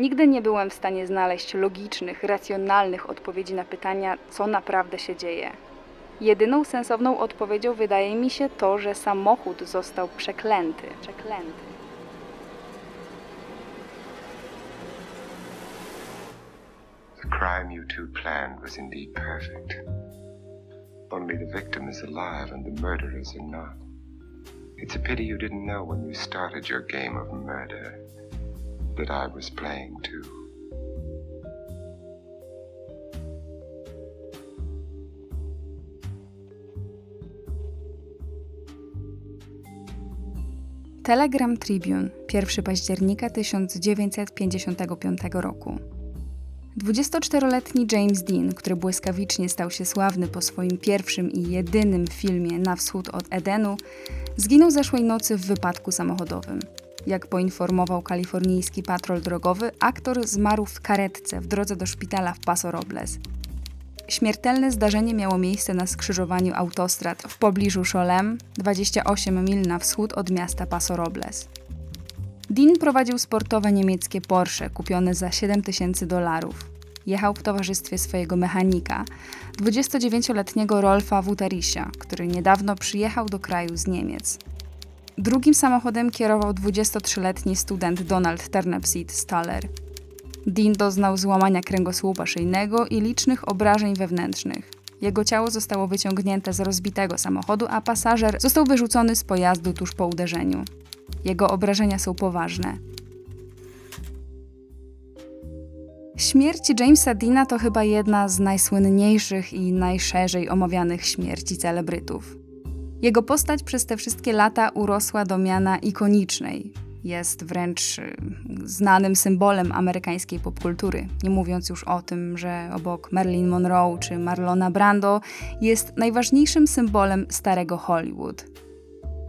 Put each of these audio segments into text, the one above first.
Nigdy nie byłem w stanie znaleźć logicznych, racjonalnych odpowiedzi na pytania, co naprawdę się dzieje. Jedyną sensowną odpowiedzią wydaje mi się to, że samochód został przeklęty. Przeklęty. The crime you two planned was indeed perfect. Only the victim is alive and the murderers are not. It's a pity you didn't know when you started your game of murder that I was playing too. Telegram Tribune, 1 października 1955 roku. 24-letni James Dean, który błyskawicznie stał się sławny po swoim pierwszym i jedynym filmie Na wschód od Edenu, zginął zeszłej nocy w wypadku samochodowym. Jak poinformował kalifornijski patrol drogowy, aktor zmarł w karetce w drodze do szpitala w Paso Robles. Śmiertelne zdarzenie miało miejsce na skrzyżowaniu autostrad w pobliżu Cholem, 28 mil na wschód od miasta Paso Robles. Dean prowadził sportowe niemieckie Porsche kupione za 7 tysięcy dolarów. Jechał w towarzystwie swojego mechanika, 29-letniego Rolfa Wuterisia, który niedawno przyjechał do kraju z Niemiec. Drugim samochodem kierował 23-letni student Donald Turnipseed Staller. Dean doznał złamania kręgosłupa szyjnego i licznych obrażeń wewnętrznych. Jego ciało zostało wyciągnięte z rozbitego samochodu, a pasażer został wyrzucony z pojazdu tuż po uderzeniu. Jego obrażenia są poważne. Śmierć Jamesa Deana to chyba jedna z najsłynniejszych i najszerzej omawianych śmierci celebrytów. Jego postać przez te wszystkie lata urosła do miana ikonicznej. Jest wręcz y, znanym symbolem amerykańskiej popkultury. Nie mówiąc już o tym, że obok Marilyn Monroe czy Marlona Brando jest najważniejszym symbolem starego Hollywood.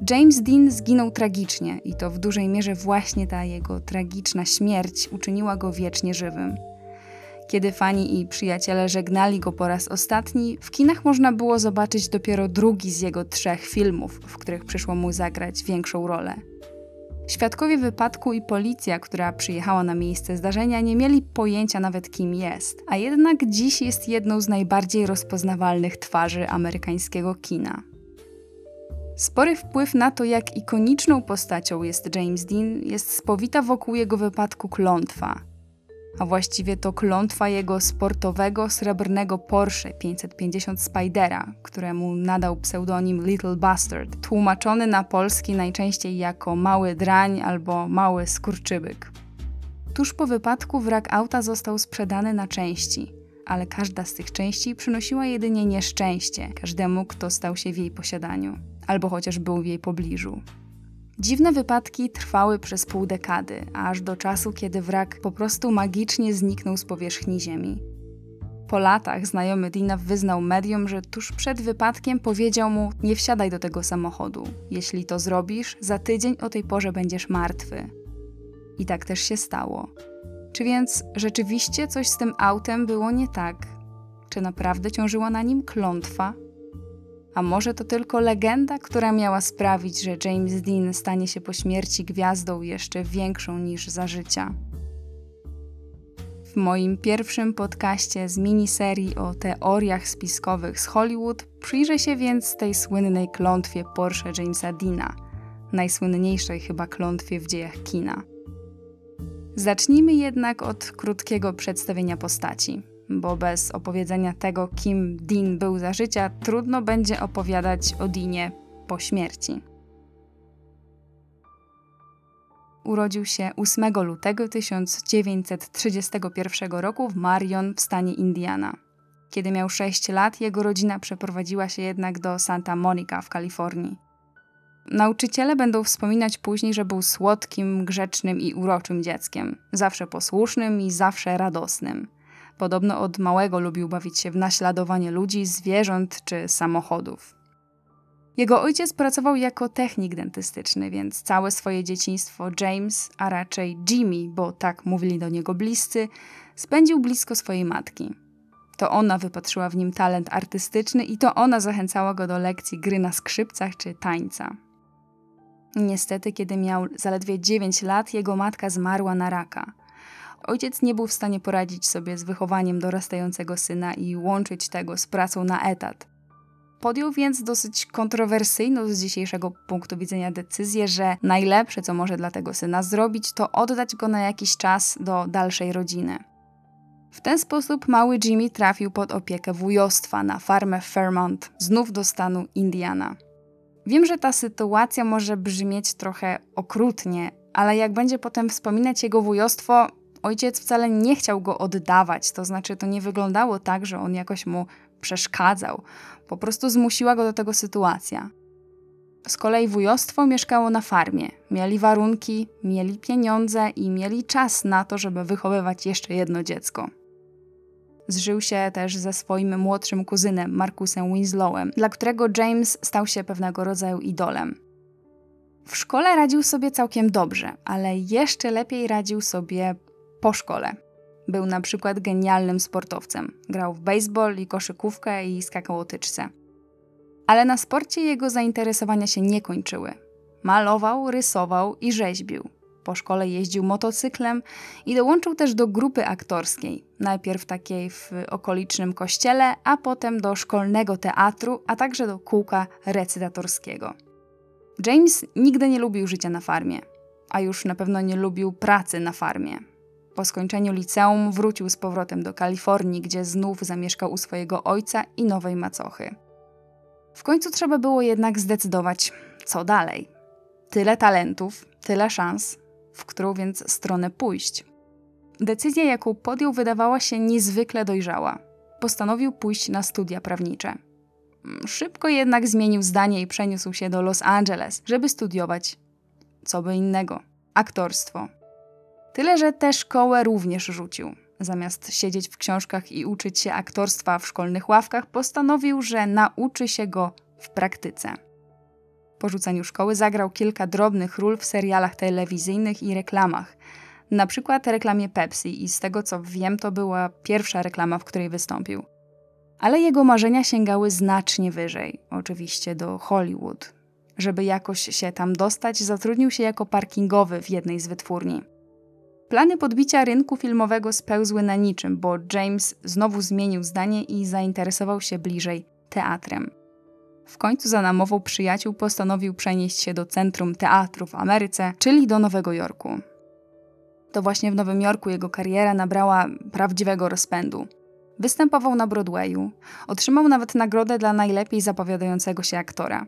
James Dean zginął tragicznie i to w dużej mierze właśnie ta jego tragiczna śmierć uczyniła go wiecznie żywym. Kiedy fani i przyjaciele żegnali go po raz ostatni, w kinach można było zobaczyć dopiero drugi z jego trzech filmów, w których przyszło mu zagrać większą rolę. Świadkowie wypadku i policja, która przyjechała na miejsce zdarzenia, nie mieli pojęcia nawet kim jest, a jednak dziś jest jedną z najbardziej rozpoznawalnych twarzy amerykańskiego kina. Spory wpływ na to, jak ikoniczną postacią jest James Dean, jest spowita wokół jego wypadku klątwa. A właściwie to klątwa jego sportowego srebrnego Porsche 550 Spidera, któremu nadał pseudonim Little Bastard, tłumaczony na polski najczęściej jako mały drań albo mały skurczybyk. Tuż po wypadku wrak auta został sprzedany na części, ale każda z tych części przynosiła jedynie nieszczęście każdemu, kto stał się w jej posiadaniu albo chociaż był w jej pobliżu. Dziwne wypadki trwały przez pół dekady, aż do czasu, kiedy wrak po prostu magicznie zniknął z powierzchni Ziemi. Po latach znajomy Dina wyznał medium, że tuż przed wypadkiem powiedział mu: Nie wsiadaj do tego samochodu. Jeśli to zrobisz, za tydzień o tej porze będziesz martwy. I tak też się stało. Czy więc rzeczywiście coś z tym autem było nie tak? Czy naprawdę ciążyła na nim klątwa? A może to tylko legenda, która miała sprawić, że James Dean stanie się po śmierci gwiazdą jeszcze większą niż za życia? W moim pierwszym podcaście z miniserii o teoriach spiskowych z Hollywood przyjrzę się więc tej słynnej klątwie Porsche Jamesa Deana, najsłynniejszej chyba klątwie w dziejach kina. Zacznijmy jednak od krótkiego przedstawienia postaci bo bez opowiedzenia tego, kim Dean był za życia, trudno będzie opowiadać o Deanie po śmierci. Urodził się 8 lutego 1931 roku w Marion w stanie Indiana. Kiedy miał 6 lat, jego rodzina przeprowadziła się jednak do Santa Monica w Kalifornii. Nauczyciele będą wspominać później, że był słodkim, grzecznym i uroczym dzieckiem, zawsze posłusznym i zawsze radosnym. Podobno od małego lubił bawić się w naśladowanie ludzi, zwierząt czy samochodów. Jego ojciec pracował jako technik dentystyczny, więc całe swoje dzieciństwo James, a raczej Jimmy, bo tak mówili do niego bliscy, spędził blisko swojej matki. To ona wypatrzyła w nim talent artystyczny i to ona zachęcała go do lekcji gry na skrzypcach czy tańca. Niestety, kiedy miał zaledwie 9 lat, jego matka zmarła na raka. Ojciec nie był w stanie poradzić sobie z wychowaniem dorastającego syna i łączyć tego z pracą na etat. Podjął więc dosyć kontrowersyjną z dzisiejszego punktu widzenia decyzję, że najlepsze, co może dla tego syna zrobić, to oddać go na jakiś czas do dalszej rodziny. W ten sposób mały Jimmy trafił pod opiekę wujostwa na farmę Fairmont, znów do stanu Indiana. Wiem, że ta sytuacja może brzmieć trochę okrutnie, ale jak będzie potem wspominać jego wujostwo, ojciec wcale nie chciał go oddawać. To znaczy, to nie wyglądało tak, że on jakoś mu przeszkadzał. Po prostu zmusiła go do tego sytuacja. Z kolei wujostwo mieszkało na farmie. Mieli warunki, mieli pieniądze i mieli czas na to, żeby wychowywać jeszcze jedno dziecko. Zżył się też ze swoim młodszym kuzynem, Markusem Winslowem, dla którego James stał się pewnego rodzaju idolem. W szkole radził sobie całkiem dobrze, ale jeszcze lepiej radził sobie po szkole. Był na przykład genialnym sportowcem. Grał w baseball i koszykówkę i skakał o tyczce. Ale na sporcie jego zainteresowania się nie kończyły. Malował, rysował i rzeźbił. Po szkole jeździł motocyklem i dołączył też do grupy aktorskiej. Najpierw takiej w okolicznym kościele, a potem do szkolnego teatru, a także do kółka recytatorskiego. James nigdy nie lubił życia na farmie, a już na pewno nie lubił pracy na farmie. Po skończeniu liceum wrócił z powrotem do Kalifornii, gdzie znów zamieszkał u swojego ojca i nowej macochy. W końcu trzeba było jednak zdecydować, co dalej. Tyle talentów, tyle szans, w którą więc stronę pójść. Decyzja, jaką podjął, wydawała się niezwykle dojrzała. Postanowił pójść na studia prawnicze. Szybko jednak zmienił zdanie i przeniósł się do Los Angeles, żeby studiować co by innego aktorstwo. Tyle, że tę szkołę również rzucił. Zamiast siedzieć w książkach i uczyć się aktorstwa w szkolnych ławkach, postanowił, że nauczy się go w praktyce. Po rzuceniu szkoły zagrał kilka drobnych ról w serialach telewizyjnych i reklamach. Na przykład reklamie Pepsi i z tego co wiem, to była pierwsza reklama, w której wystąpił. Ale jego marzenia sięgały znacznie wyżej, oczywiście do Hollywood. Żeby jakoś się tam dostać, zatrudnił się jako parkingowy w jednej z wytwórni. Plany podbicia rynku filmowego spełzły na niczym, bo James znowu zmienił zdanie i zainteresował się bliżej teatrem. W końcu za namową przyjaciół postanowił przenieść się do centrum teatru w Ameryce, czyli do Nowego Jorku. To właśnie w Nowym Jorku jego kariera nabrała prawdziwego rozpędu. Występował na Broadwayu, otrzymał nawet nagrodę dla najlepiej zapowiadającego się aktora.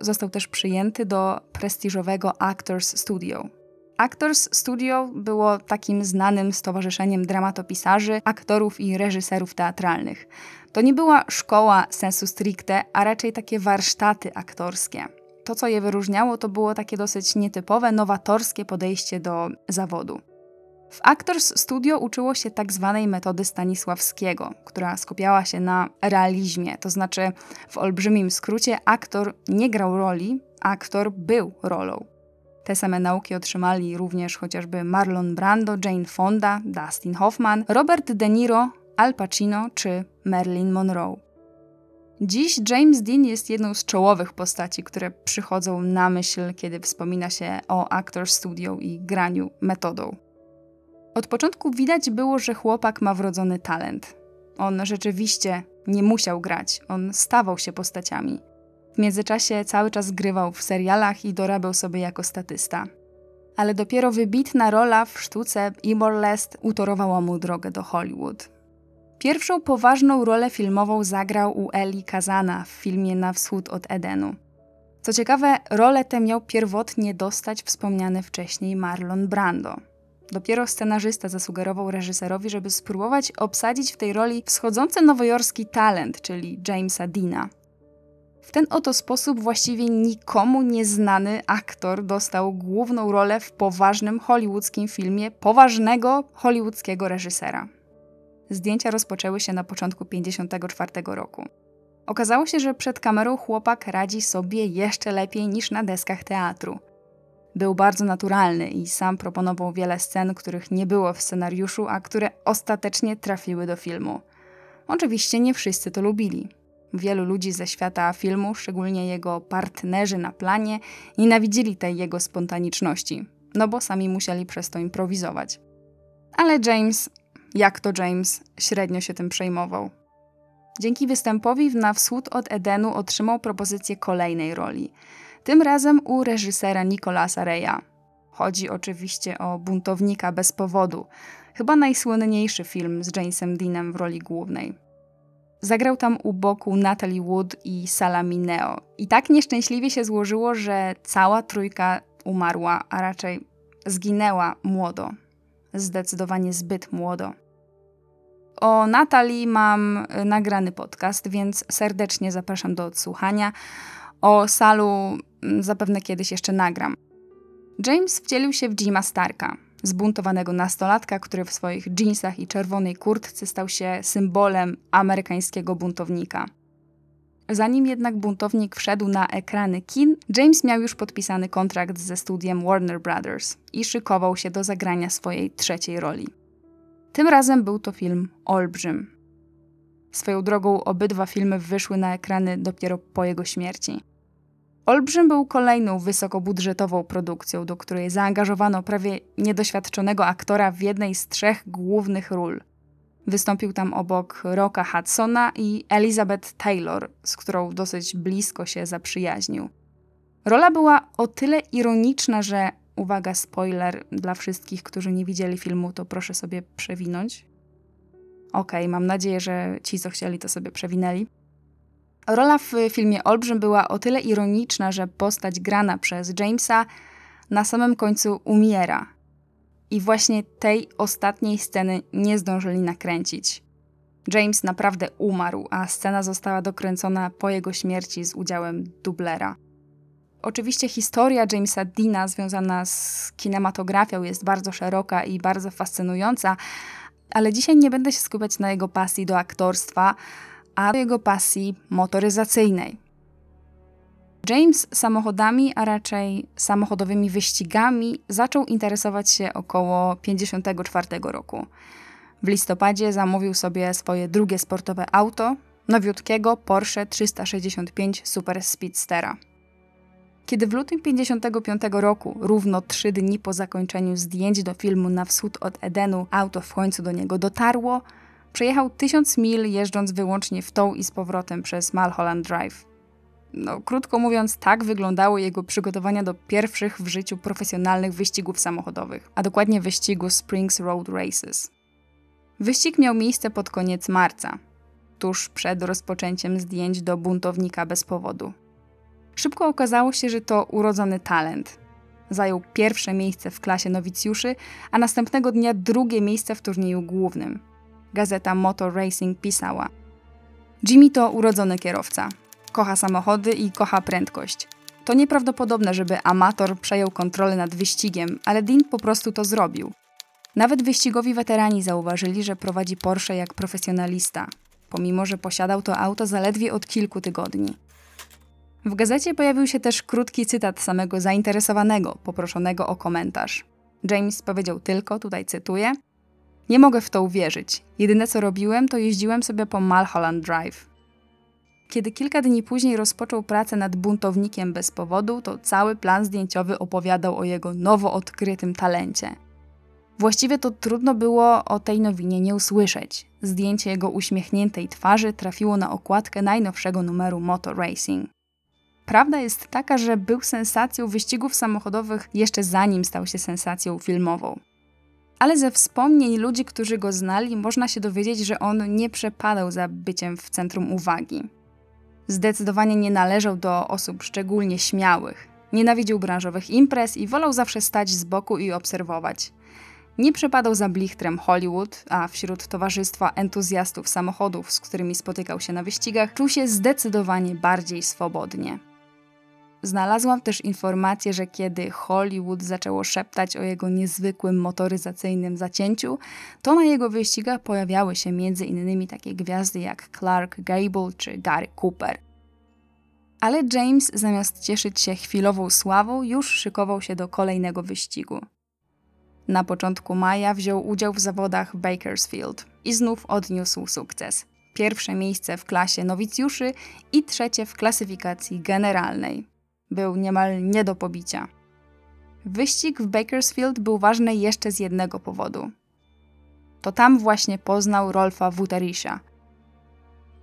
Został też przyjęty do prestiżowego Actors Studio, Actors Studio było takim znanym stowarzyszeniem dramatopisarzy, aktorów i reżyserów teatralnych. To nie była szkoła sensu stricte, a raczej takie warsztaty aktorskie. To, co je wyróżniało, to było takie dosyć nietypowe, nowatorskie podejście do zawodu. W Actors Studio uczyło się tak zwanej metody Stanisławskiego, która skupiała się na realizmie, to znaczy w olbrzymim skrócie aktor nie grał roli, aktor był rolą. Te same nauki otrzymali również chociażby Marlon Brando, Jane Fonda, Dustin Hoffman, Robert De Niro, Al Pacino czy Marilyn Monroe. Dziś James Dean jest jedną z czołowych postaci, które przychodzą na myśl, kiedy wspomina się o Actor Studio i graniu metodą. Od początku widać było, że chłopak ma wrodzony talent. On rzeczywiście nie musiał grać, on stawał się postaciami. W międzyczasie cały czas grywał w serialach i dorabiał sobie jako statysta. Ale dopiero wybitna rola w sztuce Immorlest utorowała mu drogę do Hollywood. Pierwszą poważną rolę filmową zagrał u Eli Kazana w filmie Na wschód od Edenu. Co ciekawe, rolę tę miał pierwotnie dostać wspomniany wcześniej Marlon Brando. Dopiero scenarzysta zasugerował reżyserowi, żeby spróbować obsadzić w tej roli wschodzący nowojorski talent, czyli Jamesa Dina, w ten oto sposób właściwie nikomu nieznany aktor dostał główną rolę w poważnym hollywoodzkim filmie poważnego hollywoodzkiego reżysera. Zdjęcia rozpoczęły się na początku 1954 roku. Okazało się, że przed kamerą chłopak radzi sobie jeszcze lepiej niż na deskach teatru. Był bardzo naturalny i sam proponował wiele scen, których nie było w scenariuszu, a które ostatecznie trafiły do filmu. Oczywiście nie wszyscy to lubili. Wielu ludzi ze świata filmu, szczególnie jego partnerzy na planie, nienawidzili tej jego spontaniczności, no bo sami musieli przez to improwizować. Ale James, jak to James, średnio się tym przejmował. Dzięki występowi w Na wschód od Edenu otrzymał propozycję kolejnej roli. Tym razem u reżysera Nicolasa Reya. Chodzi oczywiście o Buntownika bez powodu, chyba najsłynniejszy film z Jamesem Deanem w roli głównej. Zagrał tam u boku Natalie Wood i Salamineo. I tak nieszczęśliwie się złożyło, że cała trójka umarła, a raczej zginęła młodo. Zdecydowanie zbyt młodo. O Natalii mam nagrany podcast, więc serdecznie zapraszam do odsłuchania. O Salu mm, zapewne kiedyś jeszcze nagram. James wcielił się w Jima Starka, zbuntowanego nastolatka, który w swoich jeansach i czerwonej kurtce stał się symbolem amerykańskiego buntownika. Zanim jednak buntownik wszedł na ekrany kin, James miał już podpisany kontrakt ze studiem Warner Brothers i szykował się do zagrania swojej trzeciej roli. Tym razem był to film Olbrzym. Swoją drogą obydwa filmy wyszły na ekrany dopiero po jego śmierci. Olbrzym był kolejną wysokobudżetową produkcją, do której zaangażowano prawie niedoświadczonego aktora w jednej z trzech głównych ról. Wystąpił tam obok Rocka Hudsona i Elizabeth Taylor, z którą dosyć blisko się zaprzyjaźnił. Rola była o tyle ironiczna, że uwaga, spoiler dla wszystkich, którzy nie widzieli filmu, to proszę sobie przewinąć. Okej, okay, mam nadzieję, że ci, co chcieli, to sobie przewinęli. Rola w filmie Olbrzym była o tyle ironiczna, że postać grana przez Jamesa na samym końcu umiera. I właśnie tej ostatniej sceny nie zdążyli nakręcić. James naprawdę umarł, a scena została dokręcona po jego śmierci z udziałem dublera. Oczywiście historia Jamesa Dina związana z kinematografią jest bardzo szeroka i bardzo fascynująca, ale dzisiaj nie będę się skupiać na jego pasji do aktorstwa, a jego pasji motoryzacyjnej. James samochodami, a raczej samochodowymi wyścigami zaczął interesować się około 1954 roku. W listopadzie zamówił sobie swoje drugie sportowe auto, nowiutkiego Porsche 365 Super Speedstera. Kiedy w lutym 1955 roku, równo trzy dni po zakończeniu zdjęć do filmu Na wschód od Edenu, auto w końcu do niego dotarło, Przejechał tysiąc mil jeżdżąc wyłącznie w tą i z powrotem przez Mulholland Drive. No, krótko mówiąc, tak wyglądały jego przygotowania do pierwszych w życiu profesjonalnych wyścigów samochodowych, a dokładnie wyścigu Springs Road Races. Wyścig miał miejsce pod koniec marca, tuż przed rozpoczęciem zdjęć do buntownika bez powodu. Szybko okazało się, że to urodzony talent. Zajął pierwsze miejsce w klasie nowicjuszy, a następnego dnia drugie miejsce w turnieju głównym gazeta Motor Racing pisała: Jimmy to urodzony kierowca. Kocha samochody i kocha prędkość. To nieprawdopodobne, żeby amator przejął kontrolę nad wyścigiem, ale Dean po prostu to zrobił. Nawet wyścigowi weterani zauważyli, że prowadzi Porsche jak profesjonalista, pomimo że posiadał to auto zaledwie od kilku tygodni. W gazecie pojawił się też krótki cytat samego zainteresowanego, poproszonego o komentarz. James powiedział tylko, tutaj cytuję, nie mogę w to uwierzyć. Jedyne co robiłem, to jeździłem sobie po Mulholland Drive. Kiedy kilka dni później rozpoczął pracę nad buntownikiem bez powodu, to cały plan zdjęciowy opowiadał o jego nowo odkrytym talencie. Właściwie to trudno było o tej nowinie nie usłyszeć. Zdjęcie jego uśmiechniętej twarzy trafiło na okładkę najnowszego numeru Motor Racing. Prawda jest taka, że był sensacją wyścigów samochodowych jeszcze zanim stał się sensacją filmową ale ze wspomnień ludzi, którzy go znali, można się dowiedzieć, że on nie przepadał za byciem w centrum uwagi. Zdecydowanie nie należał do osób szczególnie śmiałych. Nienawidził branżowych imprez i wolał zawsze stać z boku i obserwować. Nie przepadał za blichtrem Hollywood, a wśród towarzystwa entuzjastów samochodów, z którymi spotykał się na wyścigach, czuł się zdecydowanie bardziej swobodnie. Znalazłam też informację, że kiedy Hollywood zaczęło szeptać o jego niezwykłym motoryzacyjnym zacięciu, to na jego wyścigach pojawiały się m.in. takie gwiazdy jak Clark Gable czy Gary Cooper. Ale James, zamiast cieszyć się chwilową sławą, już szykował się do kolejnego wyścigu. Na początku maja wziął udział w zawodach Bakersfield i znów odniósł sukces. Pierwsze miejsce w klasie nowicjuszy i trzecie w klasyfikacji generalnej był niemal nie do pobicia. Wyścig w Bakersfield był ważny jeszcze z jednego powodu. to tam właśnie poznał Rolfa Wuterisha.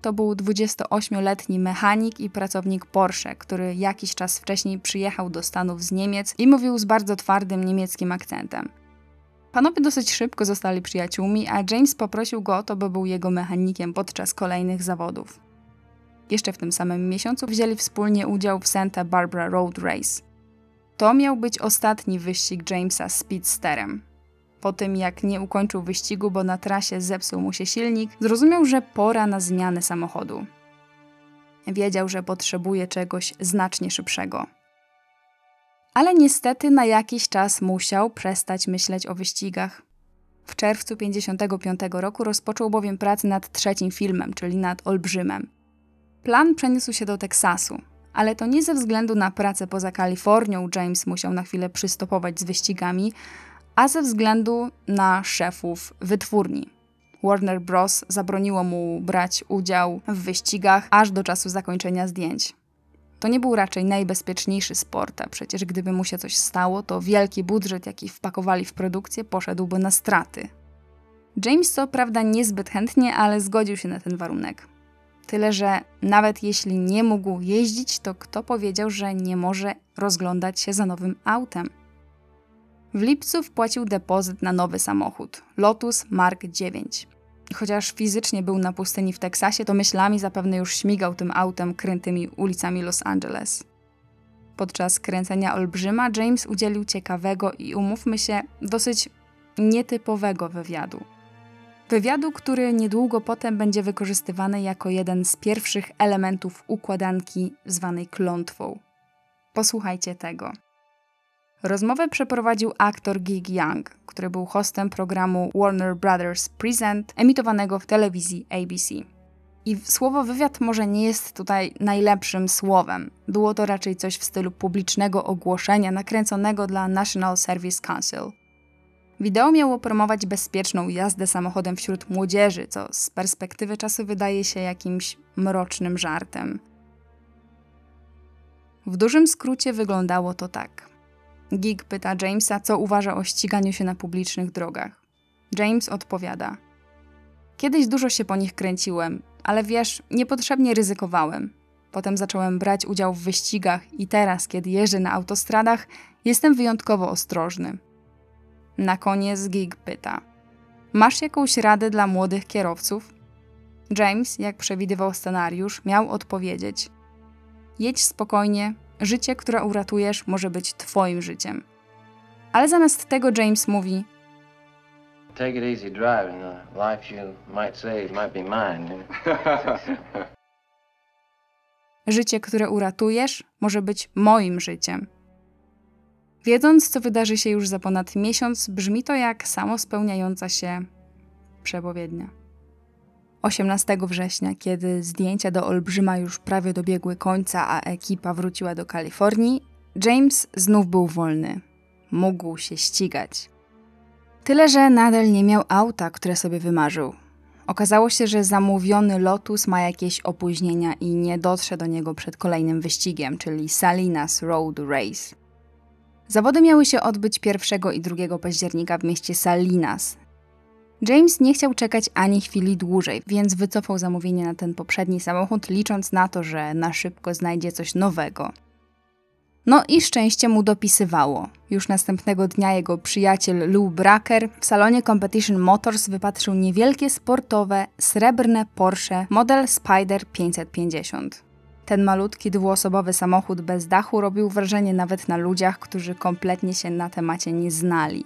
To był 28-letni mechanik i pracownik Porsche, który jakiś czas wcześniej przyjechał do Stanów z Niemiec i mówił z bardzo twardym niemieckim akcentem. Panowie dosyć szybko zostali przyjaciółmi, a James poprosił go o to, by był jego mechanikiem podczas kolejnych zawodów. Jeszcze w tym samym miesiącu wzięli wspólnie udział w Santa Barbara Road Race. To miał być ostatni wyścig Jamesa z Speedsterem. Po tym, jak nie ukończył wyścigu, bo na trasie zepsuł mu się silnik, zrozumiał, że pora na zmianę samochodu. Wiedział, że potrzebuje czegoś znacznie szybszego. Ale niestety na jakiś czas musiał przestać myśleć o wyścigach. W czerwcu 1955 roku rozpoczął bowiem pracę nad trzecim filmem, czyli nad Olbrzymem. Plan przeniósł się do Teksasu, ale to nie ze względu na pracę poza Kalifornią James musiał na chwilę przystopować z wyścigami, a ze względu na szefów wytwórni. Warner Bros. zabroniło mu brać udział w wyścigach aż do czasu zakończenia zdjęć. To nie był raczej najbezpieczniejszy sport, a przecież gdyby mu się coś stało, to wielki budżet, jaki wpakowali w produkcję, poszedłby na straty. James co prawda niezbyt chętnie, ale zgodził się na ten warunek. Tyle, że nawet jeśli nie mógł jeździć, to kto powiedział, że nie może rozglądać się za nowym autem? W lipcu wpłacił depozyt na nowy samochód Lotus Mark 9. Chociaż fizycznie był na pustyni w Teksasie, to myślami zapewne już śmigał tym autem krętymi ulicami Los Angeles. Podczas kręcenia Olbrzyma James udzielił ciekawego i umówmy się, dosyć nietypowego wywiadu. Wywiadu, który niedługo potem będzie wykorzystywany jako jeden z pierwszych elementów układanki zwanej klątwą. Posłuchajcie tego. Rozmowę przeprowadził aktor Gig Young, który był hostem programu Warner Brothers Present, emitowanego w telewizji ABC. I słowo wywiad może nie jest tutaj najlepszym słowem. Było to raczej coś w stylu publicznego ogłoszenia nakręconego dla National Service Council. Wideo miało promować bezpieczną jazdę samochodem wśród młodzieży, co z perspektywy czasu wydaje się jakimś mrocznym żartem. W dużym skrócie wyglądało to tak. Gig pyta Jamesa, co uważa o ściganiu się na publicznych drogach. James odpowiada: Kiedyś dużo się po nich kręciłem, ale wiesz, niepotrzebnie ryzykowałem. Potem zacząłem brać udział w wyścigach i teraz, kiedy jeżdżę na autostradach, jestem wyjątkowo ostrożny. Na koniec Gig pyta: Masz jakąś radę dla młodych kierowców? James, jak przewidywał scenariusz, miał odpowiedzieć: Jedź spokojnie, życie, które uratujesz, może być Twoim życiem. Ale zamiast tego James mówi: Take it easy driving. The life you might save might be mine. Życie, które uratujesz, może być moim życiem. Wiedząc, co wydarzy się już za ponad miesiąc, brzmi to jak samo spełniająca się przepowiednia. 18 września, kiedy zdjęcia do Olbrzyma już prawie dobiegły końca, a ekipa wróciła do Kalifornii, James znów był wolny. Mógł się ścigać. Tyle, że nadal nie miał auta, które sobie wymarzył. Okazało się, że zamówiony Lotus ma jakieś opóźnienia i nie dotrze do niego przed kolejnym wyścigiem, czyli Salinas Road Race. Zawody miały się odbyć 1 i 2 października w mieście Salinas. James nie chciał czekać ani chwili dłużej, więc wycofał zamówienie na ten poprzedni samochód, licząc na to, że na szybko znajdzie coś nowego. No i szczęście mu dopisywało. Już następnego dnia jego przyjaciel Lou Bracker w salonie Competition Motors wypatrzył niewielkie sportowe, srebrne Porsche model Spider 550. Ten malutki dwuosobowy samochód bez dachu robił wrażenie nawet na ludziach, którzy kompletnie się na temacie nie znali.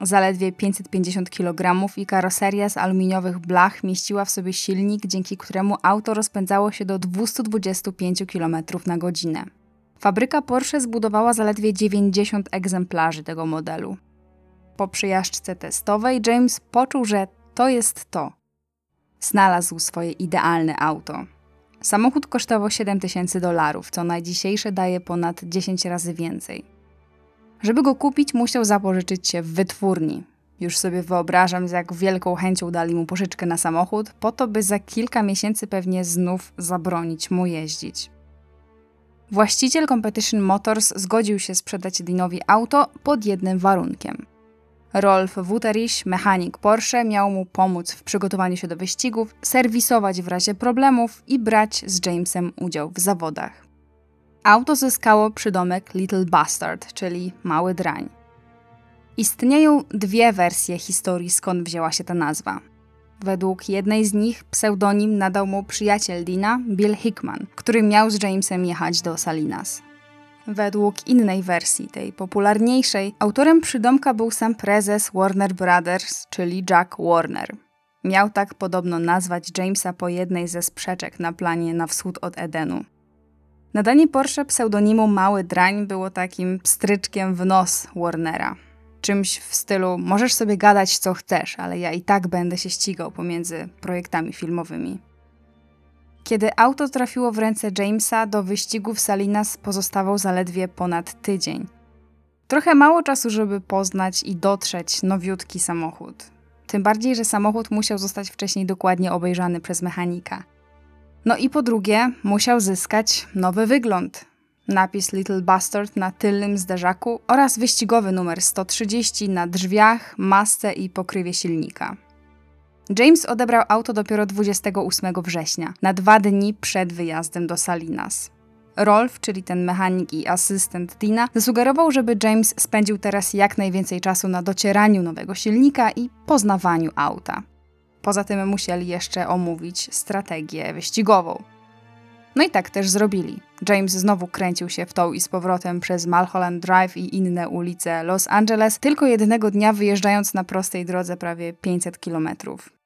Zaledwie 550 kg i karoseria z aluminiowych blach mieściła w sobie silnik, dzięki któremu auto rozpędzało się do 225 km na godzinę. Fabryka Porsche zbudowała zaledwie 90 egzemplarzy tego modelu. Po przejażdżce testowej James poczuł, że to jest to. Znalazł swoje idealne auto. Samochód kosztował 7000 dolarów, co na dzisiejsze daje ponad 10 razy więcej. Żeby go kupić, musiał zapożyczyć się w wytwórni. Już sobie wyobrażam, z jak wielką chęcią dali mu pożyczkę na samochód, po to, by za kilka miesięcy pewnie znów zabronić mu jeździć. Właściciel Competition Motors zgodził się sprzedać Dinowi auto pod jednym warunkiem. Rolf Wutterich, mechanik Porsche, miał mu pomóc w przygotowaniu się do wyścigów, serwisować w razie problemów i brać z Jamesem udział w zawodach. Auto zyskało przydomek Little Bastard, czyli mały drań. Istnieją dwie wersje historii, skąd wzięła się ta nazwa. Według jednej z nich pseudonim nadał mu przyjaciel Dina, Bill Hickman, który miał z Jamesem jechać do Salinas. Według innej wersji, tej popularniejszej, autorem przydomka był sam prezes Warner Brothers, czyli Jack Warner. Miał tak podobno nazwać Jamesa po jednej ze sprzeczek na planie na wschód od Edenu. Nadanie Porsche pseudonimu Mały Drań było takim pstryczkiem w nos Warnera. Czymś w stylu możesz sobie gadać co chcesz, ale ja i tak będę się ścigał pomiędzy projektami filmowymi. Kiedy auto trafiło w ręce Jamesa, do wyścigu w Salinas pozostawał zaledwie ponad tydzień. Trochę mało czasu, żeby poznać i dotrzeć nowiutki samochód. Tym bardziej, że samochód musiał zostać wcześniej dokładnie obejrzany przez mechanika. No i po drugie, musiał zyskać nowy wygląd. Napis Little Bastard na tylnym zderzaku oraz wyścigowy numer 130 na drzwiach, masce i pokrywie silnika. James odebrał auto dopiero 28 września, na dwa dni przed wyjazdem do Salinas. Rolf, czyli ten mechanik i asystent Dina, zasugerował, żeby James spędził teraz jak najwięcej czasu na docieraniu nowego silnika i poznawaniu auta. Poza tym musieli jeszcze omówić strategię wyścigową. No i tak też zrobili. James znowu kręcił się w tą i z powrotem przez Mulholland Drive i inne ulice Los Angeles, tylko jednego dnia wyjeżdżając na prostej drodze prawie 500 kilometrów.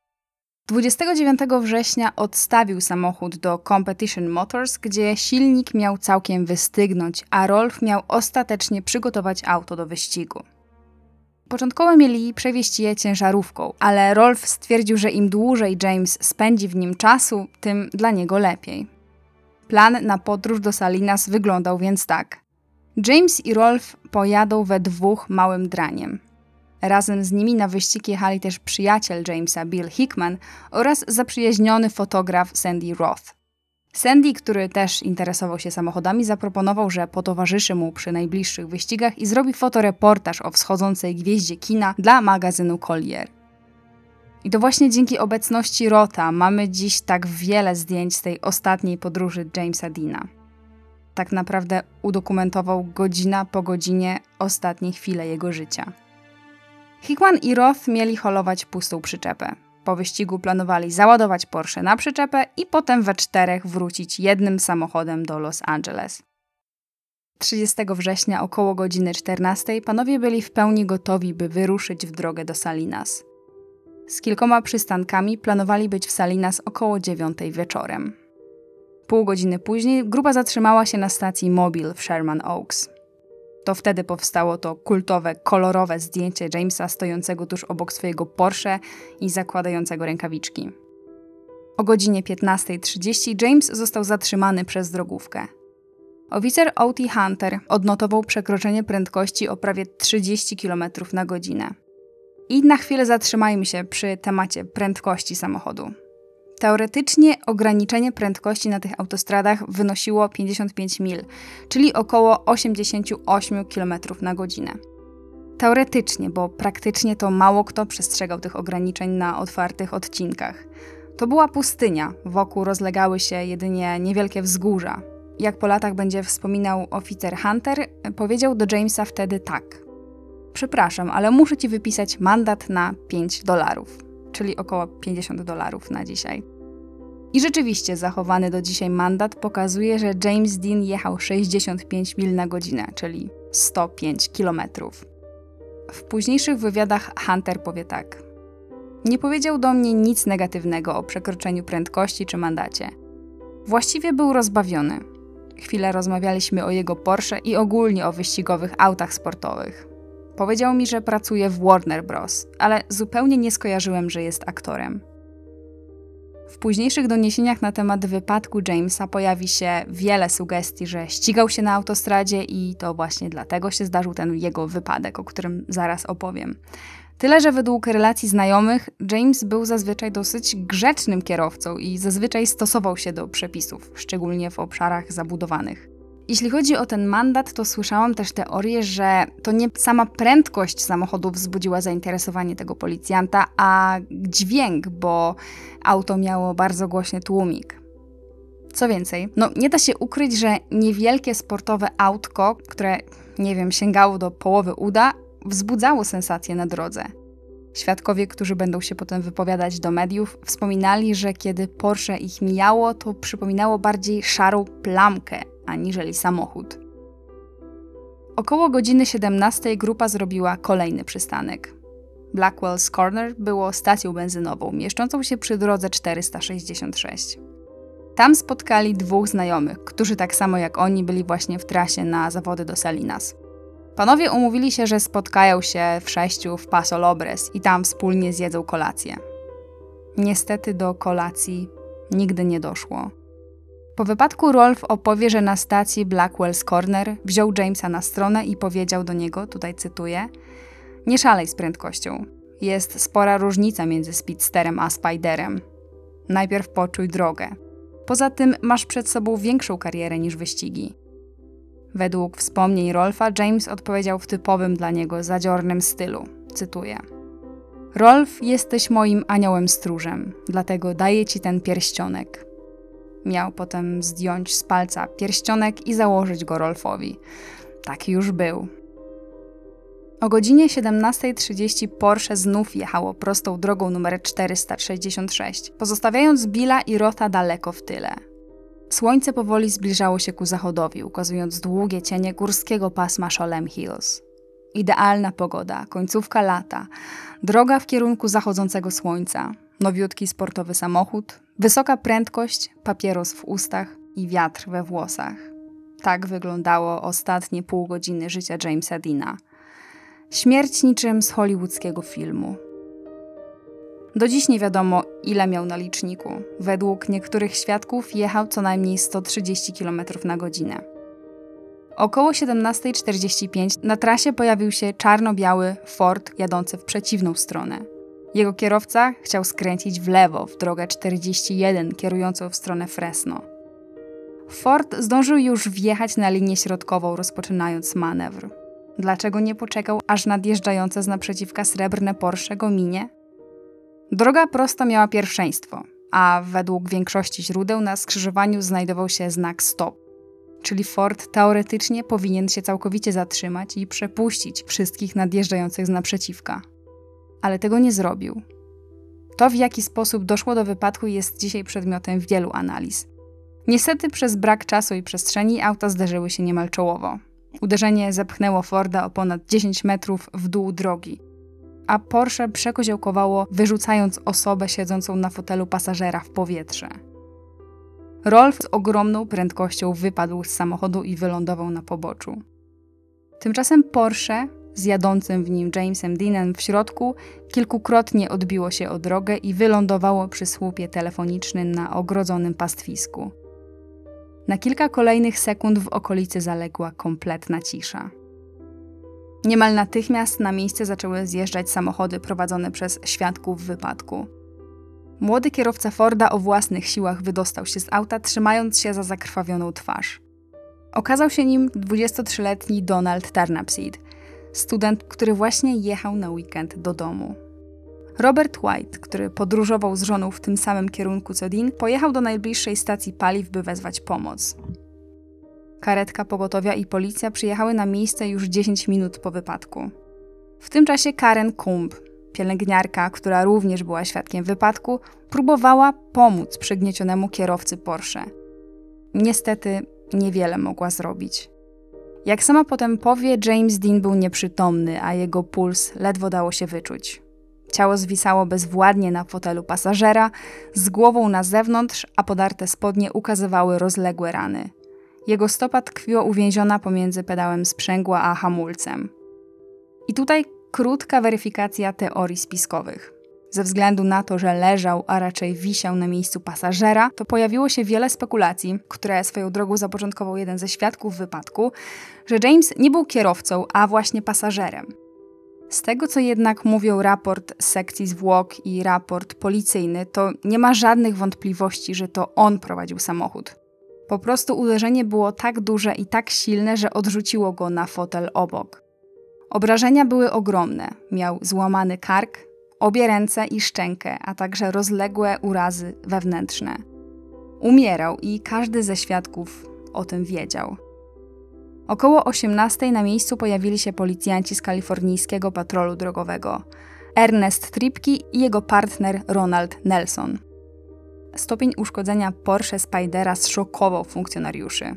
29 września odstawił samochód do Competition Motors, gdzie silnik miał całkiem wystygnąć, a Rolf miał ostatecznie przygotować auto do wyścigu. Początkowo mieli przewieźć je ciężarówką, ale Rolf stwierdził, że im dłużej James spędzi w nim czasu, tym dla niego lepiej. Plan na podróż do Salinas wyglądał więc tak. James i Rolf pojadą we dwóch małym draniem. Razem z nimi na wyścig jechali też przyjaciel Jamesa Bill Hickman oraz zaprzyjaźniony fotograf Sandy Roth. Sandy, który też interesował się samochodami, zaproponował, że potowarzyszy mu przy najbliższych wyścigach i zrobi fotoreportaż o wschodzącej gwieździe kina dla magazynu Collier. I to właśnie dzięki obecności Rota mamy dziś tak wiele zdjęć z tej ostatniej podróży Jamesa Dina. Tak naprawdę udokumentował godzina po godzinie ostatnie chwile jego życia. Hickman i Roth mieli holować pustą przyczepę. Po wyścigu planowali załadować Porsche na przyczepę i potem we czterech wrócić jednym samochodem do Los Angeles. 30 września około godziny 14 panowie byli w pełni gotowi, by wyruszyć w drogę do Salinas. Z kilkoma przystankami planowali być w Salinas około 9 wieczorem. Pół godziny później grupa zatrzymała się na stacji Mobile w Sherman Oaks. To wtedy powstało to kultowe, kolorowe zdjęcie Jamesa stojącego tuż obok swojego Porsche i zakładającego rękawiczki. O godzinie 15.30 James został zatrzymany przez drogówkę. Oficer O.T. Hunter odnotował przekroczenie prędkości o prawie 30 km na godzinę. I na chwilę zatrzymajmy się przy temacie prędkości samochodu. Teoretycznie ograniczenie prędkości na tych autostradach wynosiło 55 mil, czyli około 88 km na godzinę. Teoretycznie, bo praktycznie to mało kto przestrzegał tych ograniczeń na otwartych odcinkach. To była pustynia, wokół rozlegały się jedynie niewielkie wzgórza. Jak po latach będzie wspominał oficer Hunter, powiedział do Jamesa wtedy tak. Przepraszam, ale muszę ci wypisać mandat na 5 dolarów czyli około 50 dolarów na dzisiaj. I rzeczywiście zachowany do dzisiaj mandat pokazuje, że James Dean jechał 65 mil na godzinę, czyli 105 kilometrów. W późniejszych wywiadach Hunter powie tak. Nie powiedział do mnie nic negatywnego o przekroczeniu prędkości czy mandacie. Właściwie był rozbawiony. Chwilę rozmawialiśmy o jego Porsche i ogólnie o wyścigowych autach sportowych. Powiedział mi, że pracuje w Warner Bros., ale zupełnie nie skojarzyłem, że jest aktorem. W późniejszych doniesieniach na temat wypadku Jamesa pojawi się wiele sugestii, że ścigał się na autostradzie i to właśnie dlatego się zdarzył ten jego wypadek, o którym zaraz opowiem. Tyle, że według relacji znajomych, James był zazwyczaj dosyć grzecznym kierowcą i zazwyczaj stosował się do przepisów, szczególnie w obszarach zabudowanych. Jeśli chodzi o ten mandat, to słyszałam też teorię, że to nie sama prędkość samochodu wzbudziła zainteresowanie tego policjanta, a dźwięk, bo auto miało bardzo głośny tłumik. Co więcej, no nie da się ukryć, że niewielkie sportowe autko, które, nie wiem, sięgało do połowy uda, wzbudzało sensację na drodze. Świadkowie, którzy będą się potem wypowiadać do mediów, wspominali, że kiedy Porsche ich mijało, to przypominało bardziej szarą plamkę, aniżeli samochód. Około godziny 17 grupa zrobiła kolejny przystanek. Blackwell's Corner było stacją benzynową, mieszczącą się przy drodze 466. Tam spotkali dwóch znajomych, którzy tak samo jak oni byli właśnie w trasie na zawody do Salinas. Panowie umówili się, że spotkają się w sześciu w Paso Lobres i tam wspólnie zjedzą kolację. Niestety do kolacji nigdy nie doszło. Po wypadku Rolf opowie, że na stacji Blackwell's Corner wziął Jamesa na stronę i powiedział do niego, tutaj cytuję, nie szalej z prędkością. Jest spora różnica między speedsterem a spiderem. Najpierw poczuj drogę. Poza tym masz przed sobą większą karierę niż wyścigi. Według wspomnień Rolfa, James odpowiedział w typowym dla niego zadziornym stylu. Cytuję. Rolf, jesteś moim aniołem stróżem, dlatego daję ci ten pierścionek. Miał potem zdjąć z palca pierścionek i założyć go Rolfowi. Taki już był. O godzinie 17.30 Porsche znów jechało prostą drogą numer 466, pozostawiając Billa i Rota daleko w tyle. Słońce powoli zbliżało się ku zachodowi, ukazując długie cienie górskiego pasma Sholem Hills. Idealna pogoda, końcówka lata, droga w kierunku zachodzącego słońca, nowiutki sportowy samochód, wysoka prędkość, papieros w ustach i wiatr we włosach. Tak wyglądało ostatnie pół godziny życia Jamesa Dina. Śmierć niczym z hollywoodzkiego filmu. Do dziś nie wiadomo, ile miał na liczniku. Według niektórych świadków jechał co najmniej 130 km na godzinę. Około 17.45 na trasie pojawił się czarno-biały Ford jadący w przeciwną stronę. Jego kierowca chciał skręcić w lewo w drogę 41 kierującą w stronę Fresno. Ford zdążył już wjechać na linię środkową, rozpoczynając manewr. Dlaczego nie poczekał, aż nadjeżdżające z naprzeciwka srebrne Porsche go minie? Droga prosta miała pierwszeństwo, a według większości źródeł na skrzyżowaniu znajdował się znak stop. Czyli Ford teoretycznie powinien się całkowicie zatrzymać i przepuścić wszystkich nadjeżdżających z naprzeciwka. Ale tego nie zrobił. To, w jaki sposób doszło do wypadku, jest dzisiaj przedmiotem wielu analiz. Niestety, przez brak czasu i przestrzeni auta zderzyły się niemal czołowo. Uderzenie zepchnęło Forda o ponad 10 metrów w dół drogi, a Porsche przekoziołkowało, wyrzucając osobę siedzącą na fotelu pasażera w powietrze. Rolf z ogromną prędkością wypadł z samochodu i wylądował na poboczu. Tymczasem Porsche, z jadącym w nim Jamesem Deanem w środku, kilkukrotnie odbiło się o drogę i wylądowało przy słupie telefonicznym na ogrodzonym pastwisku. Na kilka kolejnych sekund w okolicy zaległa kompletna cisza. Niemal natychmiast na miejsce zaczęły zjeżdżać samochody prowadzone przez świadków wypadku. Młody kierowca Forda o własnych siłach wydostał się z auta, trzymając się za zakrwawioną twarz. Okazał się nim 23-letni Donald Turnapseed, student, który właśnie jechał na weekend do domu. Robert White, który podróżował z żoną w tym samym kierunku co Dean, pojechał do najbliższej stacji paliw, by wezwać pomoc. Karetka pogotowia i policja przyjechały na miejsce już 10 minut po wypadku. W tym czasie Karen Kumb, pielęgniarka, która również była świadkiem wypadku, próbowała pomóc przygniecionemu kierowcy Porsche. Niestety niewiele mogła zrobić. Jak sama potem powie, James Dean był nieprzytomny, a jego puls ledwo dało się wyczuć. Ciało zwisało bezwładnie na fotelu pasażera, z głową na zewnątrz, a podarte spodnie ukazywały rozległe rany. Jego stopa tkwiła uwięziona pomiędzy pedałem sprzęgła a hamulcem. I tutaj krótka weryfikacja teorii spiskowych. Ze względu na to, że leżał, a raczej wisiał na miejscu pasażera, to pojawiło się wiele spekulacji, które swoją drogą zapoczątkował jeden ze świadków wypadku, że James nie był kierowcą, a właśnie pasażerem. Z tego, co jednak mówią raport z sekcji zwłok i raport policyjny, to nie ma żadnych wątpliwości, że to on prowadził samochód. Po prostu uderzenie było tak duże i tak silne, że odrzuciło go na fotel obok. Obrażenia były ogromne. Miał złamany kark, obie ręce i szczękę, a także rozległe urazy wewnętrzne. Umierał i każdy ze świadków o tym wiedział. Około 18 na miejscu pojawili się policjanci z kalifornijskiego patrolu drogowego. Ernest Tripki i jego partner Ronald Nelson. Stopień uszkodzenia Porsche Spidera zszokował funkcjonariuszy.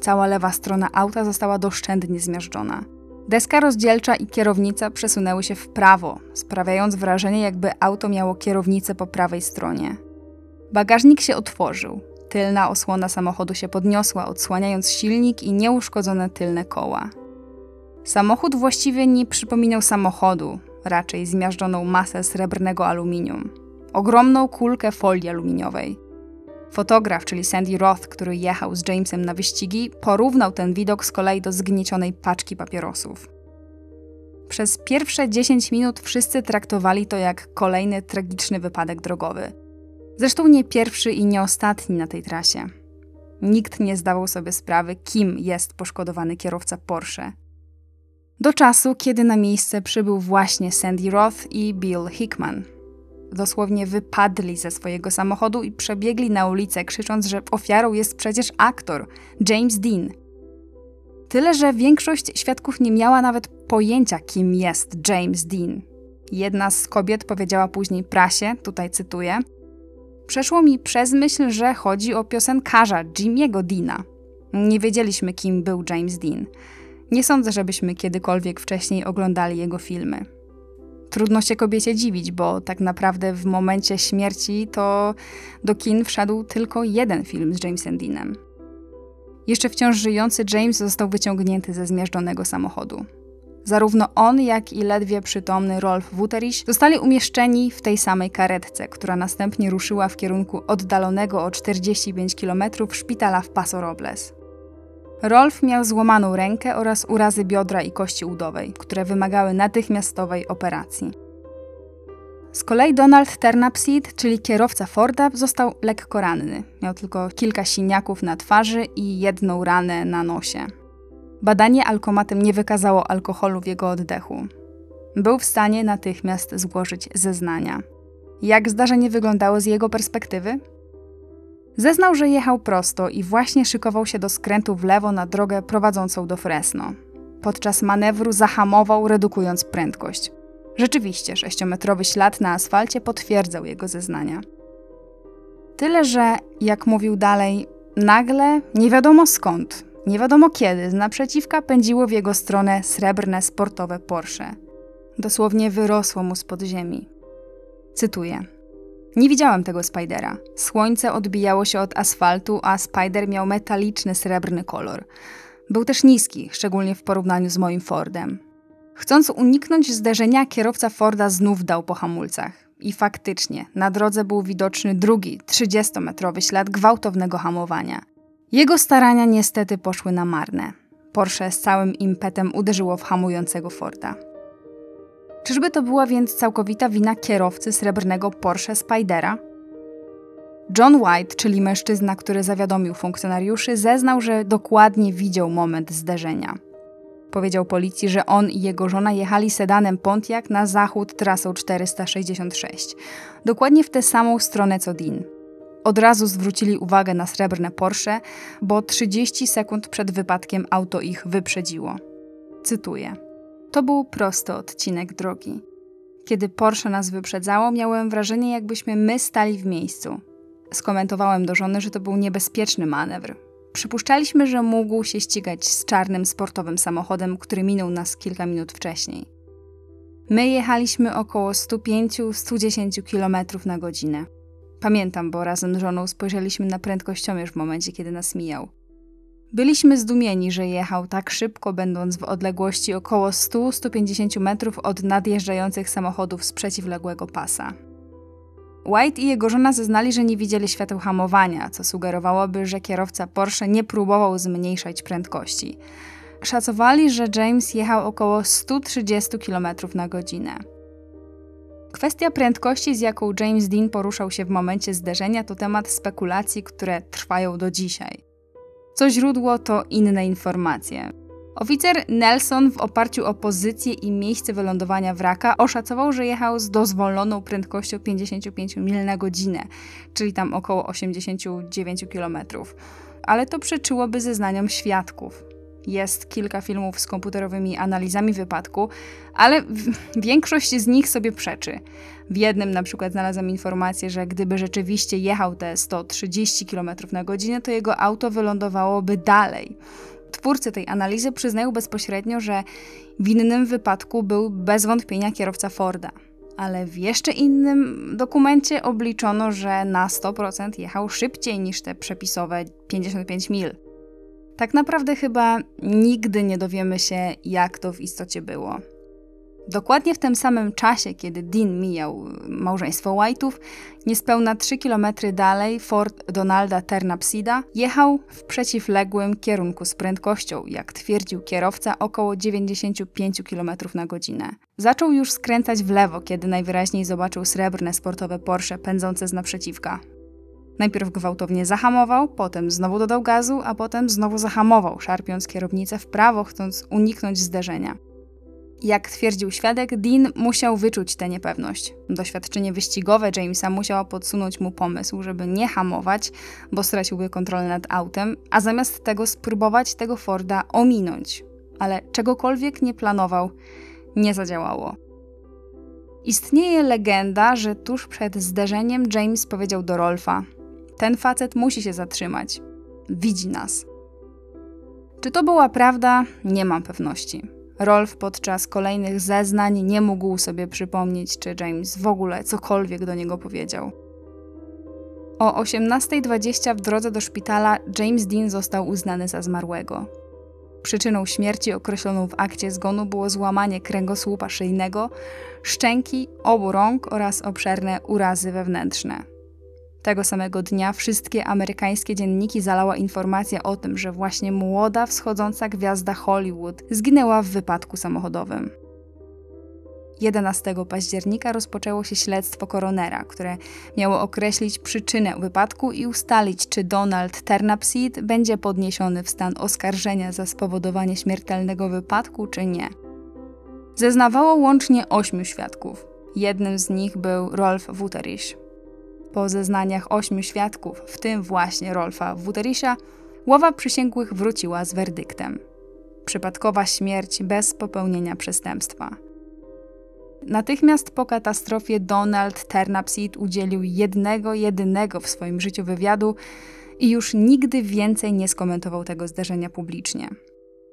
Cała lewa strona auta została doszczętnie zmiażdżona. Deska rozdzielcza i kierownica przesunęły się w prawo, sprawiając wrażenie, jakby auto miało kierownicę po prawej stronie. Bagażnik się otworzył. Tylna osłona samochodu się podniosła, odsłaniając silnik i nieuszkodzone tylne koła. Samochód właściwie nie przypominał samochodu, raczej zmiażdżoną masę srebrnego aluminium. Ogromną kulkę folii aluminiowej. Fotograf, czyli Sandy Roth, który jechał z Jamesem na wyścigi, porównał ten widok z kolei do zgniecionej paczki papierosów. Przez pierwsze 10 minut wszyscy traktowali to jak kolejny tragiczny wypadek drogowy. Zresztą nie pierwszy i nie ostatni na tej trasie. Nikt nie zdawał sobie sprawy, kim jest poszkodowany kierowca Porsche. Do czasu, kiedy na miejsce przybył właśnie Sandy Roth i Bill Hickman – dosłownie wypadli ze swojego samochodu i przebiegli na ulicę, krzycząc, że ofiarą jest przecież aktor James Dean. Tyle, że większość świadków nie miała nawet pojęcia, kim jest James Dean. Jedna z kobiet powiedziała później prasie, tutaj cytuję: Przeszło mi przez myśl, że chodzi o piosenkarza Jimmy'ego Deana. Nie wiedzieliśmy, kim był James Dean. Nie sądzę, żebyśmy kiedykolwiek wcześniej oglądali jego filmy. Trudno się kobiecie dziwić, bo tak naprawdę w momencie śmierci to do kin wszedł tylko jeden film z Jamesem Deanem. Jeszcze wciąż żyjący James został wyciągnięty ze zmiażdżonego samochodu. Zarówno on, jak i ledwie przytomny Rolf Wuterich zostali umieszczeni w tej samej karetce, która następnie ruszyła w kierunku oddalonego o 45 km szpitala w Paso Robles. Rolf miał złamaną rękę oraz urazy biodra i kości udowej, które wymagały natychmiastowej operacji. Z kolei Donald Turnapseed, czyli kierowca Forda, został lekko ranny. Miał tylko kilka siniaków na twarzy i jedną ranę na nosie. Badanie alkomatem nie wykazało alkoholu w jego oddechu. Był w stanie natychmiast złożyć zeznania. Jak zdarzenie wyglądało z jego perspektywy? Zeznał, że jechał prosto i właśnie szykował się do skrętu w lewo na drogę prowadzącą do Fresno. Podczas manewru zahamował, redukując prędkość. Rzeczywiście, sześciometrowy ślad na asfalcie potwierdzał jego zeznania. Tyle, że, jak mówił dalej, nagle, nie wiadomo skąd, nie wiadomo kiedy, z naprzeciwka pędziło w jego stronę srebrne sportowe Porsche. Dosłownie wyrosło mu spod ziemi. Cytuję. Nie widziałam tego Spidera. Słońce odbijało się od asfaltu, a Spider miał metaliczny srebrny kolor. Był też niski, szczególnie w porównaniu z moim Fordem. Chcąc uniknąć zderzenia, kierowca Forda znów dał po hamulcach. I faktycznie, na drodze był widoczny drugi, 30-metrowy ślad gwałtownego hamowania. Jego starania niestety poszły na marne. Porsche z całym impetem uderzyło w hamującego Forda. Czyżby to była więc całkowita wina kierowcy srebrnego Porsche Spidera? John White, czyli mężczyzna, który zawiadomił funkcjonariuszy, zeznał, że dokładnie widział moment zderzenia. Powiedział policji, że on i jego żona jechali sedanem Pontiac na zachód trasą 466, dokładnie w tę samą stronę co Dean. Od razu zwrócili uwagę na srebrne Porsche, bo 30 sekund przed wypadkiem auto ich wyprzedziło. Cytuję. To był prosty odcinek drogi. Kiedy Porsche nas wyprzedzało, miałem wrażenie, jakbyśmy my stali w miejscu. Skomentowałem do żony, że to był niebezpieczny manewr. Przypuszczaliśmy, że mógł się ścigać z czarnym sportowym samochodem, który minął nas kilka minut wcześniej. My jechaliśmy około 105-110 km na godzinę. Pamiętam, bo razem z żoną spojrzeliśmy na prędkościomierz w momencie, kiedy nas mijał. Byliśmy zdumieni, że jechał tak szybko, będąc w odległości około 100-150 metrów od nadjeżdżających samochodów z przeciwległego pasa. White i jego żona zeznali, że nie widzieli świateł hamowania, co sugerowałoby, że kierowca Porsche nie próbował zmniejszać prędkości. Szacowali, że James jechał około 130 km na godzinę. Kwestia prędkości, z jaką James Dean poruszał się w momencie zderzenia, to temat spekulacji, które trwają do dzisiaj. Co źródło, to inne informacje. Oficer Nelson w oparciu o pozycję i miejsce wylądowania wraka oszacował, że jechał z dozwoloną prędkością 55 mil na godzinę, czyli tam około 89 km. Ale to przeczyłoby zeznaniom świadków. Jest kilka filmów z komputerowymi analizami wypadku, ale większość z nich sobie przeczy. W jednym na przykład znalazłam informację, że gdyby rzeczywiście jechał te 130 km na godzinę, to jego auto wylądowałoby dalej. Twórcy tej analizy przyznają bezpośrednio, że w innym wypadku był bez wątpienia kierowca Forda, ale w jeszcze innym dokumencie obliczono, że na 100% jechał szybciej niż te przepisowe 55 mil. Tak naprawdę chyba nigdy nie dowiemy się, jak to w istocie było. Dokładnie w tym samym czasie, kiedy Dean mijał małżeństwo White'ów, niespełna 3 km dalej Ford Donalda Ternapsida jechał w przeciwległym kierunku z prędkością, jak twierdził kierowca, około 95 km na godzinę. Zaczął już skręcać w lewo, kiedy najwyraźniej zobaczył srebrne sportowe Porsche pędzące z naprzeciwka. Najpierw gwałtownie zahamował, potem znowu dodał gazu, a potem znowu zahamował, szarpiąc kierownicę w prawo, chcąc uniknąć zderzenia. Jak twierdził świadek, Dean musiał wyczuć tę niepewność. Doświadczenie wyścigowe Jamesa musiało podsunąć mu pomysł, żeby nie hamować, bo straciłby kontrolę nad autem, a zamiast tego spróbować tego Forda ominąć. Ale czegokolwiek nie planował, nie zadziałało. Istnieje legenda, że tuż przed zderzeniem James powiedział do Rolfa: Ten facet musi się zatrzymać. Widzi nas. Czy to była prawda? Nie mam pewności. Rolf podczas kolejnych zeznań nie mógł sobie przypomnieć, czy James w ogóle cokolwiek do niego powiedział. O 18.20 w drodze do szpitala James Dean został uznany za zmarłego. Przyczyną śmierci określoną w akcie zgonu było złamanie kręgosłupa szyjnego, szczęki, obu rąk oraz obszerne urazy wewnętrzne. Tego samego dnia wszystkie amerykańskie dzienniki zalała informacja o tym, że właśnie młoda, wschodząca gwiazda Hollywood zginęła w wypadku samochodowym. 11 października rozpoczęło się śledztwo koronera, które miało określić przyczynę wypadku i ustalić, czy Donald Ternapseed będzie podniesiony w stan oskarżenia za spowodowanie śmiertelnego wypadku, czy nie. Zeznawało łącznie ośmiu świadków. Jednym z nich był Rolf Wuterich. Po zeznaniach ośmiu świadków, w tym właśnie Rolfa Wuterisha, ława przysięgłych wróciła z werdyktem. Przypadkowa śmierć bez popełnienia przestępstwa. Natychmiast po katastrofie Donald Ternapseed udzielił jednego, jedynego w swoim życiu wywiadu i już nigdy więcej nie skomentował tego zdarzenia publicznie.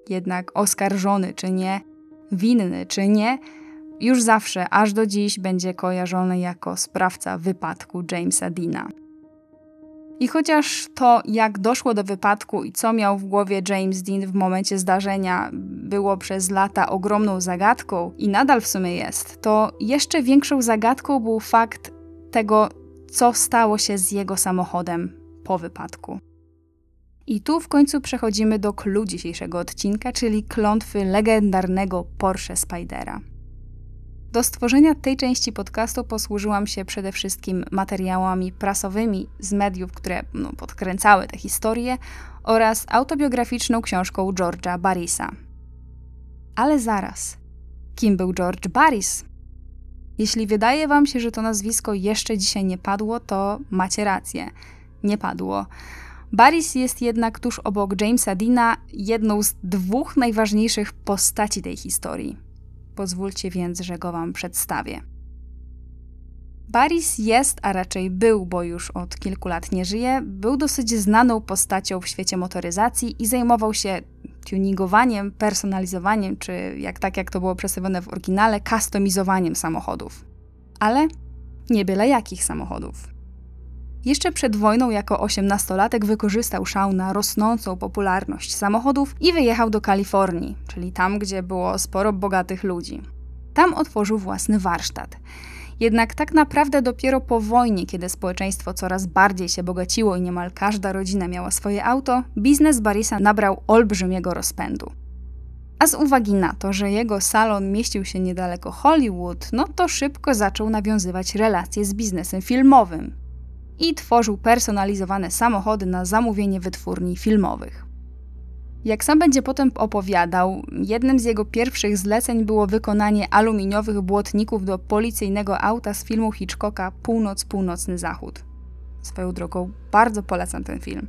Jednak oskarżony czy nie, winny czy nie, już zawsze, aż do dziś, będzie kojarzony jako sprawca wypadku Jamesa Deana. I chociaż to, jak doszło do wypadku i co miał w głowie James Dean w momencie zdarzenia, było przez lata ogromną zagadką i nadal w sumie jest, to jeszcze większą zagadką był fakt tego, co stało się z jego samochodem po wypadku. I tu w końcu przechodzimy do clue dzisiejszego odcinka, czyli klątwy legendarnego Porsche Spidera. Do stworzenia tej części podcastu posłużyłam się przede wszystkim materiałami prasowymi z mediów, które no, podkręcały tę historię oraz autobiograficzną książką George'a Barrisa. Ale zaraz, kim był George Barris? Jeśli wydaje Wam się, że to nazwisko jeszcze dzisiaj nie padło, to macie rację. Nie padło. Barris jest jednak tuż obok Jamesa Deana jedną z dwóch najważniejszych postaci tej historii. Pozwólcie więc, że go Wam przedstawię. Baris jest, a raczej był, bo już od kilku lat nie żyje, był dosyć znaną postacią w świecie motoryzacji i zajmował się tuningowaniem, personalizowaniem, czy jak tak jak to było przedstawione w oryginale, kustomizowaniem samochodów. Ale nie byle jakich samochodów. Jeszcze przed wojną jako osiemnastolatek wykorzystał szał na rosnącą popularność samochodów i wyjechał do Kalifornii, czyli tam, gdzie było sporo bogatych ludzi. Tam otworzył własny warsztat. Jednak tak naprawdę dopiero po wojnie, kiedy społeczeństwo coraz bardziej się bogaciło i niemal każda rodzina miała swoje auto, biznes Barisa nabrał olbrzymiego rozpędu. A z uwagi na to, że jego salon mieścił się niedaleko Hollywood, no to szybko zaczął nawiązywać relacje z biznesem filmowym, i tworzył personalizowane samochody na zamówienie wytwórni filmowych. Jak sam będzie potem opowiadał, jednym z jego pierwszych zleceń było wykonanie aluminiowych błotników do policyjnego auta z filmu Hitchcocka Północ, Północny Zachód. Swoją drogą bardzo polecam ten film.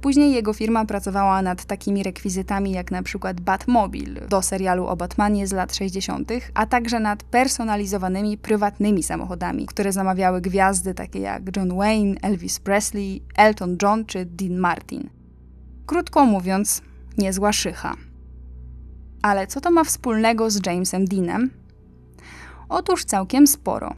Później jego firma pracowała nad takimi rekwizytami jak na przykład Batmobile do serialu o Batmanie z lat 60., a także nad personalizowanymi prywatnymi samochodami, które zamawiały gwiazdy takie jak John Wayne, Elvis Presley, Elton John czy Dean Martin. Krótko mówiąc, niezła szycha. Ale co to ma wspólnego z Jamesem Deanem? Otóż całkiem sporo.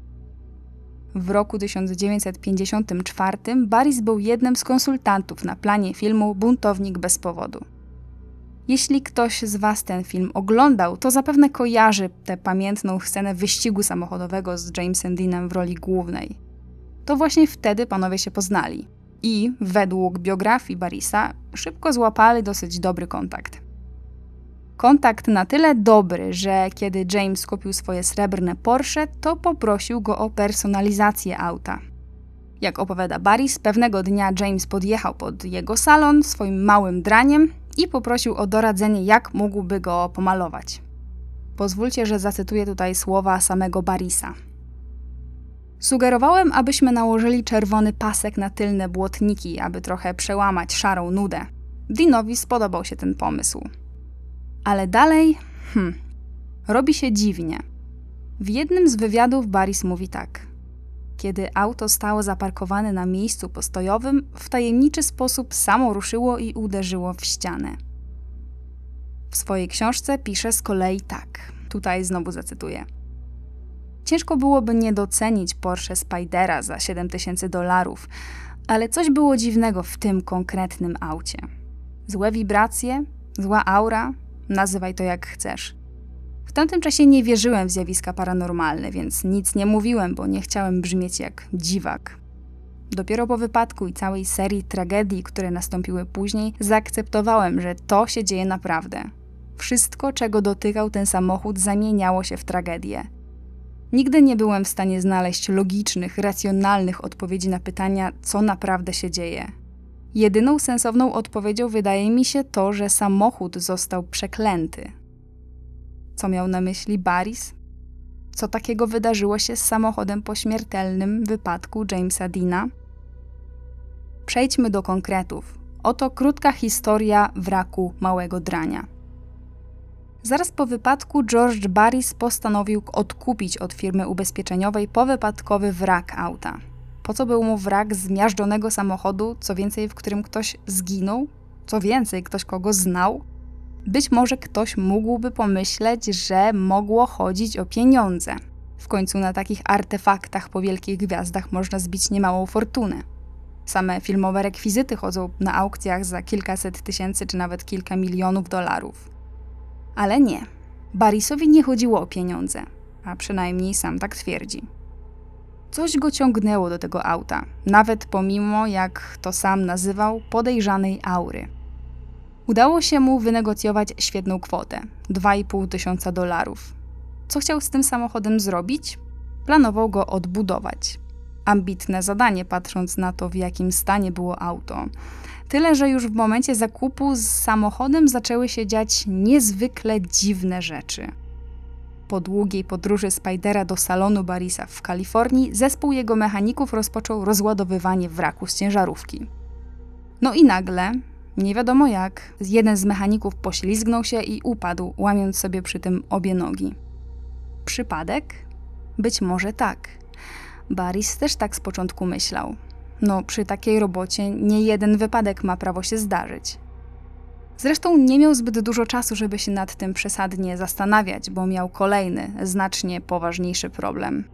W roku 1954 Barris był jednym z konsultantów na planie filmu Buntownik bez powodu. Jeśli ktoś z Was ten film oglądał, to zapewne kojarzy tę pamiętną scenę wyścigu samochodowego z Jamesem Deanem w roli głównej. To właśnie wtedy panowie się poznali i, według biografii Barisa, szybko złapali dosyć dobry kontakt. Kontakt na tyle dobry, że kiedy James kupił swoje srebrne Porsche, to poprosił go o personalizację auta. Jak opowiada Baris, pewnego dnia James podjechał pod jego salon swoim małym draniem i poprosił o doradzenie, jak mógłby go pomalować. Pozwólcie, że zacytuję tutaj słowa samego Barisa. Sugerowałem, abyśmy nałożyli czerwony pasek na tylne błotniki, aby trochę przełamać szarą nudę. Dinowi spodobał się ten pomysł. Ale dalej, hmm, robi się dziwnie. W jednym z wywiadów Baris mówi tak. Kiedy auto stało zaparkowane na miejscu postojowym, w tajemniczy sposób samo ruszyło i uderzyło w ścianę. W swojej książce pisze z kolei tak. Tutaj znowu zacytuję. Ciężko byłoby nie docenić Porsche Spidera za 7000 dolarów, ale coś było dziwnego w tym konkretnym aucie. Złe wibracje, zła aura, nazywaj to jak chcesz. W tamtym czasie nie wierzyłem w zjawiska paranormalne, więc nic nie mówiłem, bo nie chciałem brzmieć jak dziwak. Dopiero po wypadku i całej serii tragedii, które nastąpiły później, zaakceptowałem, że to się dzieje naprawdę. Wszystko, czego dotykał ten samochód, zamieniało się w tragedię. Nigdy nie byłem w stanie znaleźć logicznych, racjonalnych odpowiedzi na pytania, co naprawdę się dzieje. Jedyną sensowną odpowiedzią wydaje mi się to, że samochód został przeklęty. Co miał na myśli Baris? Co takiego wydarzyło się z samochodem po śmiertelnym wypadku Jamesa Dina? Przejdźmy do konkretów. Oto krótka historia wraku małego drania. Zaraz po wypadku George Barris postanowił odkupić od firmy ubezpieczeniowej powypadkowy wrak auta. Po co był mu wrak zmiażdżonego samochodu, co więcej, w którym ktoś zginął? Co więcej, ktoś kogo znał? Być może ktoś mógłby pomyśleć, że mogło chodzić o pieniądze. W końcu na takich artefaktach po wielkich gwiazdach można zbić niemałą fortunę. Same filmowe rekwizyty chodzą na aukcjach za kilkaset tysięcy czy nawet kilka milionów dolarów. Ale nie. Barisowi nie chodziło o pieniądze, a przynajmniej sam tak twierdzi. Coś go ciągnęło do tego auta, nawet pomimo, jak to sam nazywał, podejrzanej aury. Udało się mu wynegocjować świetną kwotę 2,5 tysiąca dolarów. Co chciał z tym samochodem zrobić? Planował go odbudować. Ambitne zadanie, patrząc na to, w jakim stanie było auto. Tyle, że już w momencie zakupu z samochodem zaczęły się dziać niezwykle dziwne rzeczy. Po długiej podróży Spidera do salonu Barisa w Kalifornii, zespół jego mechaników rozpoczął rozładowywanie wraku z ciężarówki. No i nagle, nie wiadomo jak, jeden z mechaników poślizgnął się i upadł, łamiąc sobie przy tym obie nogi. Przypadek? Być może tak. Baris też tak z początku myślał. No, przy takiej robocie nie jeden wypadek ma prawo się zdarzyć. Zresztą nie miał zbyt dużo czasu, żeby się nad tym przesadnie zastanawiać, bo miał kolejny, znacznie poważniejszy problem.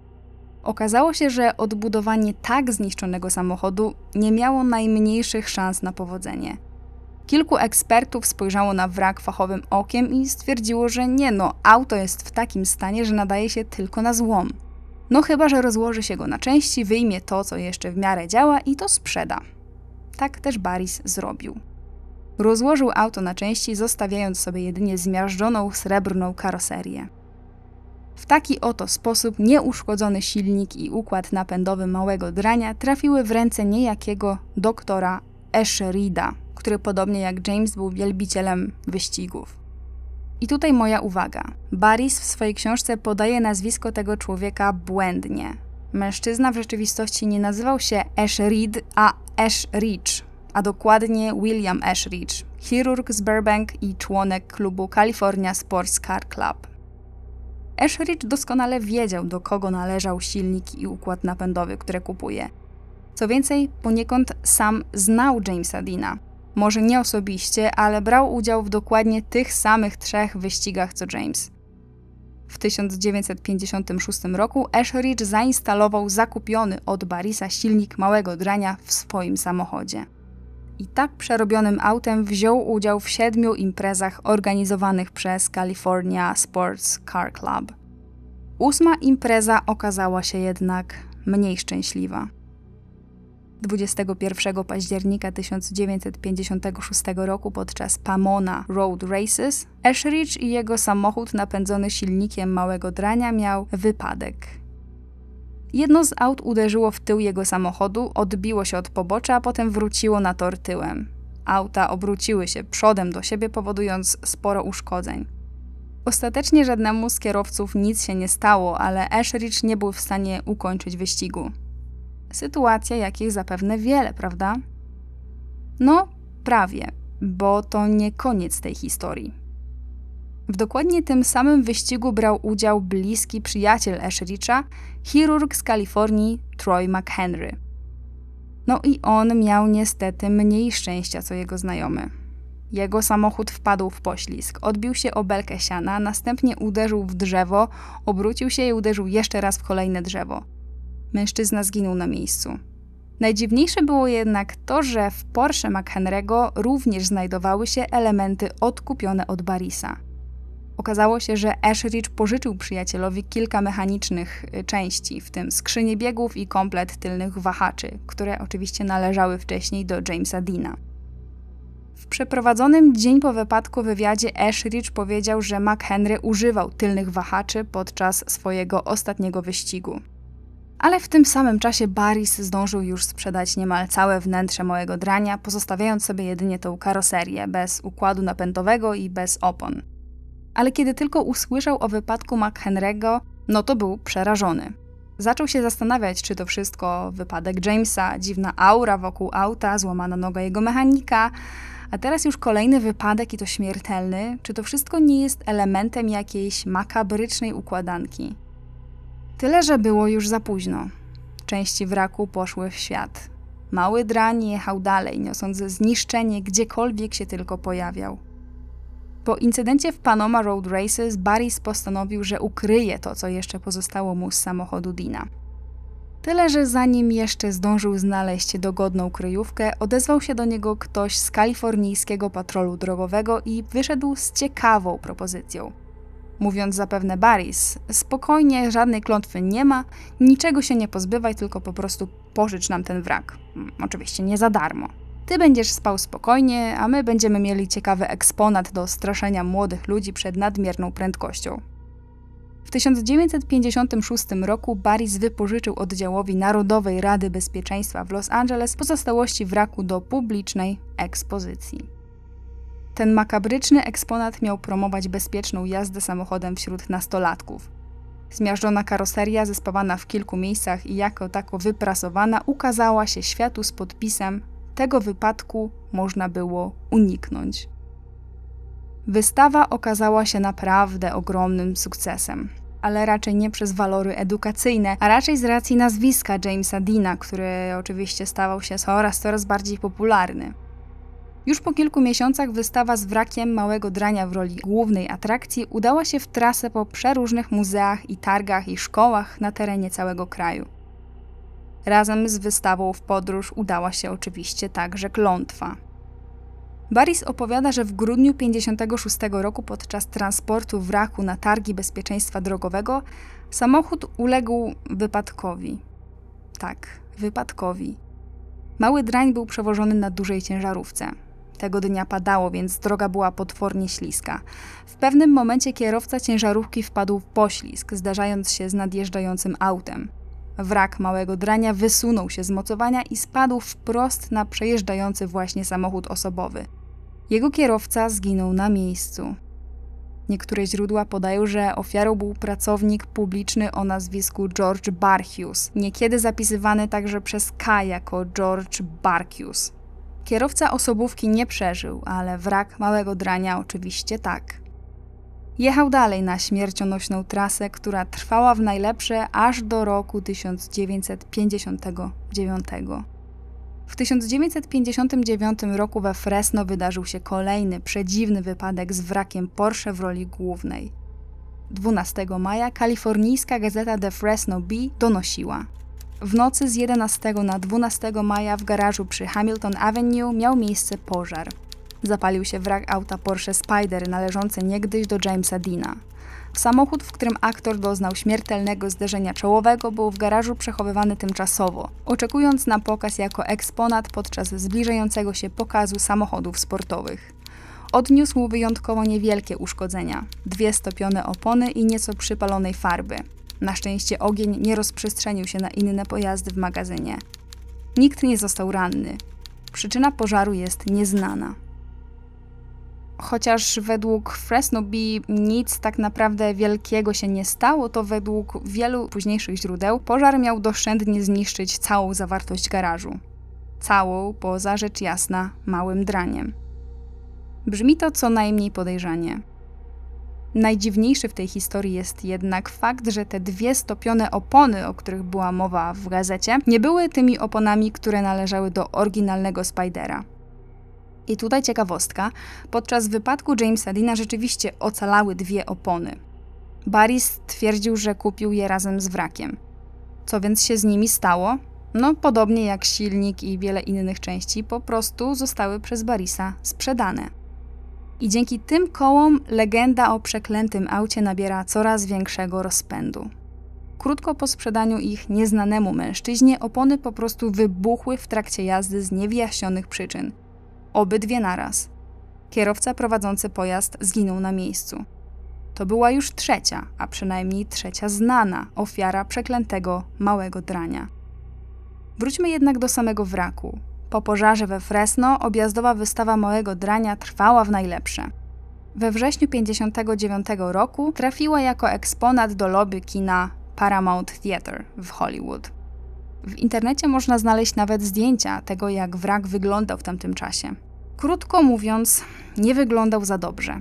Okazało się, że odbudowanie tak zniszczonego samochodu nie miało najmniejszych szans na powodzenie. Kilku ekspertów spojrzało na wrak fachowym okiem i stwierdziło, że nie no, auto jest w takim stanie, że nadaje się tylko na złom. No chyba, że rozłoży się go na części, wyjmie to, co jeszcze w miarę działa i to sprzeda. Tak też Baris zrobił. Rozłożył auto na części, zostawiając sobie jedynie zmiażdżoną srebrną karoserię. W taki oto sposób nieuszkodzony silnik i układ napędowy małego drania trafiły w ręce niejakiego doktora Esherida, który podobnie jak James był wielbicielem wyścigów. I tutaj moja uwaga. Baris w swojej książce podaje nazwisko tego człowieka błędnie. Mężczyzna w rzeczywistości nie nazywał się Reed, a Ash Rich, a dokładnie William Ash Rich, chirurg z Burbank i członek klubu California Sports Car Club. Ash Rich doskonale wiedział, do kogo należał silnik i układ napędowy, które kupuje. Co więcej, poniekąd sam znał Jamesa Dina. Może nie osobiście, ale brał udział w dokładnie tych samych trzech wyścigach co James. W 1956 roku Ashridge zainstalował zakupiony od Barisa silnik małego drania w swoim samochodzie. I tak przerobionym autem wziął udział w siedmiu imprezach organizowanych przez California Sports Car Club. Ósma impreza okazała się jednak mniej szczęśliwa. 21 października 1956 roku podczas Pomona Road Races Ashridge i jego samochód napędzony silnikiem małego drania miał wypadek. Jedno z aut uderzyło w tył jego samochodu, odbiło się od pobocza, a potem wróciło na tor tyłem. Auta obróciły się przodem do siebie, powodując sporo uszkodzeń. Ostatecznie żadnemu z kierowców nic się nie stało, ale Ashridge nie był w stanie ukończyć wyścigu. Sytuacja, jakich zapewne wiele, prawda? No, prawie, bo to nie koniec tej historii. W dokładnie tym samym wyścigu brał udział bliski przyjaciel Ashricha, chirurg z Kalifornii Troy McHenry. No i on miał niestety mniej szczęścia co jego znajomy. Jego samochód wpadł w poślizg, odbił się o belkę siana, następnie uderzył w drzewo, obrócił się i uderzył jeszcze raz w kolejne drzewo. Mężczyzna zginął na miejscu. Najdziwniejsze było jednak to, że w Porsche McHenry'ego również znajdowały się elementy odkupione od Barisa. Okazało się, że Ashridge pożyczył przyjacielowi kilka mechanicznych y, części, w tym skrzynię biegów i komplet tylnych wahaczy, które oczywiście należały wcześniej do Jamesa Dina. W przeprowadzonym dzień po wypadku wywiadzie Ashridge powiedział, że McHenry używał tylnych wahaczy podczas swojego ostatniego wyścigu. Ale w tym samym czasie Baris zdążył już sprzedać niemal całe wnętrze małego drania, pozostawiając sobie jedynie tą karoserię bez układu napędowego i bez opon. Ale kiedy tylko usłyszał o wypadku McHenry'ego, no to był przerażony. Zaczął się zastanawiać, czy to wszystko wypadek Jamesa, dziwna aura wokół auta, złamana noga jego mechanika, a teraz już kolejny wypadek i to śmiertelny, czy to wszystko nie jest elementem jakiejś makabrycznej układanki. Tyle, że było już za późno. Części wraku poszły w świat. Mały drań jechał dalej, niosąc zniszczenie gdziekolwiek się tylko pojawiał. Po incydencie w Panama Road Races Barris postanowił, że ukryje to, co jeszcze pozostało mu z samochodu Dina. Tyle, że zanim jeszcze zdążył znaleźć dogodną kryjówkę, odezwał się do niego ktoś z kalifornijskiego patrolu drogowego i wyszedł z ciekawą propozycją – mówiąc zapewne Baris, spokojnie, żadnej klątwy nie ma, niczego się nie pozbywaj, tylko po prostu pożycz nam ten wrak. Mm, oczywiście nie za darmo. Ty będziesz spał spokojnie, a my będziemy mieli ciekawy eksponat do straszenia młodych ludzi przed nadmierną prędkością. W 1956 roku Baris wypożyczył oddziałowi Narodowej Rady Bezpieczeństwa w Los Angeles pozostałości wraku do publicznej ekspozycji. Ten makabryczny eksponat miał promować bezpieczną jazdę samochodem wśród nastolatków. Zmiażdżona karoseria, zespawana w kilku miejscach i jako tako wyprasowana, ukazała się światu z podpisem: Tego wypadku można było uniknąć. Wystawa okazała się naprawdę ogromnym sukcesem, ale raczej nie przez walory edukacyjne, a raczej z racji nazwiska Jamesa Dina, który oczywiście stawał się coraz coraz bardziej popularny. Już po kilku miesiącach wystawa z wrakiem małego drania w roli głównej atrakcji udała się w trasę po przeróżnych muzeach i targach i szkołach na terenie całego kraju. Razem z wystawą w podróż udała się oczywiście także klątwa. Baris opowiada, że w grudniu 1956 roku podczas transportu wraku na targi bezpieczeństwa drogowego samochód uległ wypadkowi. Tak, wypadkowi. Mały drań był przewożony na dużej ciężarówce. Tego dnia padało, więc droga była potwornie śliska. W pewnym momencie kierowca ciężarówki wpadł w poślizg, zdarzając się z nadjeżdżającym autem. Wrak małego drania wysunął się z mocowania i spadł wprost na przejeżdżający właśnie samochód osobowy. Jego kierowca zginął na miejscu. Niektóre źródła podają, że ofiarą był pracownik publiczny o nazwisku George Barhus, niekiedy zapisywany także przez K jako George Barkius. Kierowca osobówki nie przeżył, ale wrak małego drania oczywiście tak. Jechał dalej na śmiercionośną trasę, która trwała w najlepsze aż do roku 1959. W 1959 roku we Fresno wydarzył się kolejny przedziwny wypadek z wrakiem Porsche w roli głównej. 12 maja kalifornijska gazeta The Fresno Bee donosiła. W nocy z 11 na 12 maja w garażu przy Hamilton Avenue miał miejsce pożar. Zapalił się wrak auta Porsche Spider należący niegdyś do Jamesa Dina. Samochód, w którym aktor doznał śmiertelnego zderzenia czołowego, był w garażu przechowywany tymczasowo, oczekując na pokaz jako eksponat podczas zbliżającego się pokazu samochodów sportowych. Odniósł wyjątkowo niewielkie uszkodzenia dwie stopione opony i nieco przypalonej farby. Na szczęście ogień nie rozprzestrzenił się na inne pojazdy w magazynie. Nikt nie został ranny. Przyczyna pożaru jest nieznana. Chociaż według Fresno nic tak naprawdę wielkiego się nie stało, to według wielu późniejszych źródeł pożar miał doszczętnie zniszczyć całą zawartość garażu. Całą, poza rzecz jasna, małym draniem. Brzmi to co najmniej podejrzanie. Najdziwniejszy w tej historii jest jednak fakt, że te dwie stopione opony, o których była mowa w gazecie, nie były tymi oponami, które należały do oryginalnego Spidera. I tutaj ciekawostka, podczas wypadku Jamesa Dina rzeczywiście ocalały dwie opony. Barry stwierdził, że kupił je razem z wrakiem. Co więc się z nimi stało? No, podobnie jak silnik i wiele innych części, po prostu zostały przez Barisa sprzedane. I dzięki tym kołom legenda o przeklętym aucie nabiera coraz większego rozpędu. Krótko po sprzedaniu ich nieznanemu mężczyźnie opony po prostu wybuchły w trakcie jazdy z niewyjaśnionych przyczyn – obydwie naraz. Kierowca prowadzący pojazd zginął na miejscu. To była już trzecia, a przynajmniej trzecia znana ofiara przeklętego małego drania. Wróćmy jednak do samego wraku. Po pożarze we Fresno objazdowa wystawa małego drania trwała w najlepsze. We wrześniu 1959 roku trafiła jako eksponat do lobby kina Paramount Theatre w Hollywood. W internecie można znaleźć nawet zdjęcia tego, jak wrak wyglądał w tamtym czasie. Krótko mówiąc, nie wyglądał za dobrze.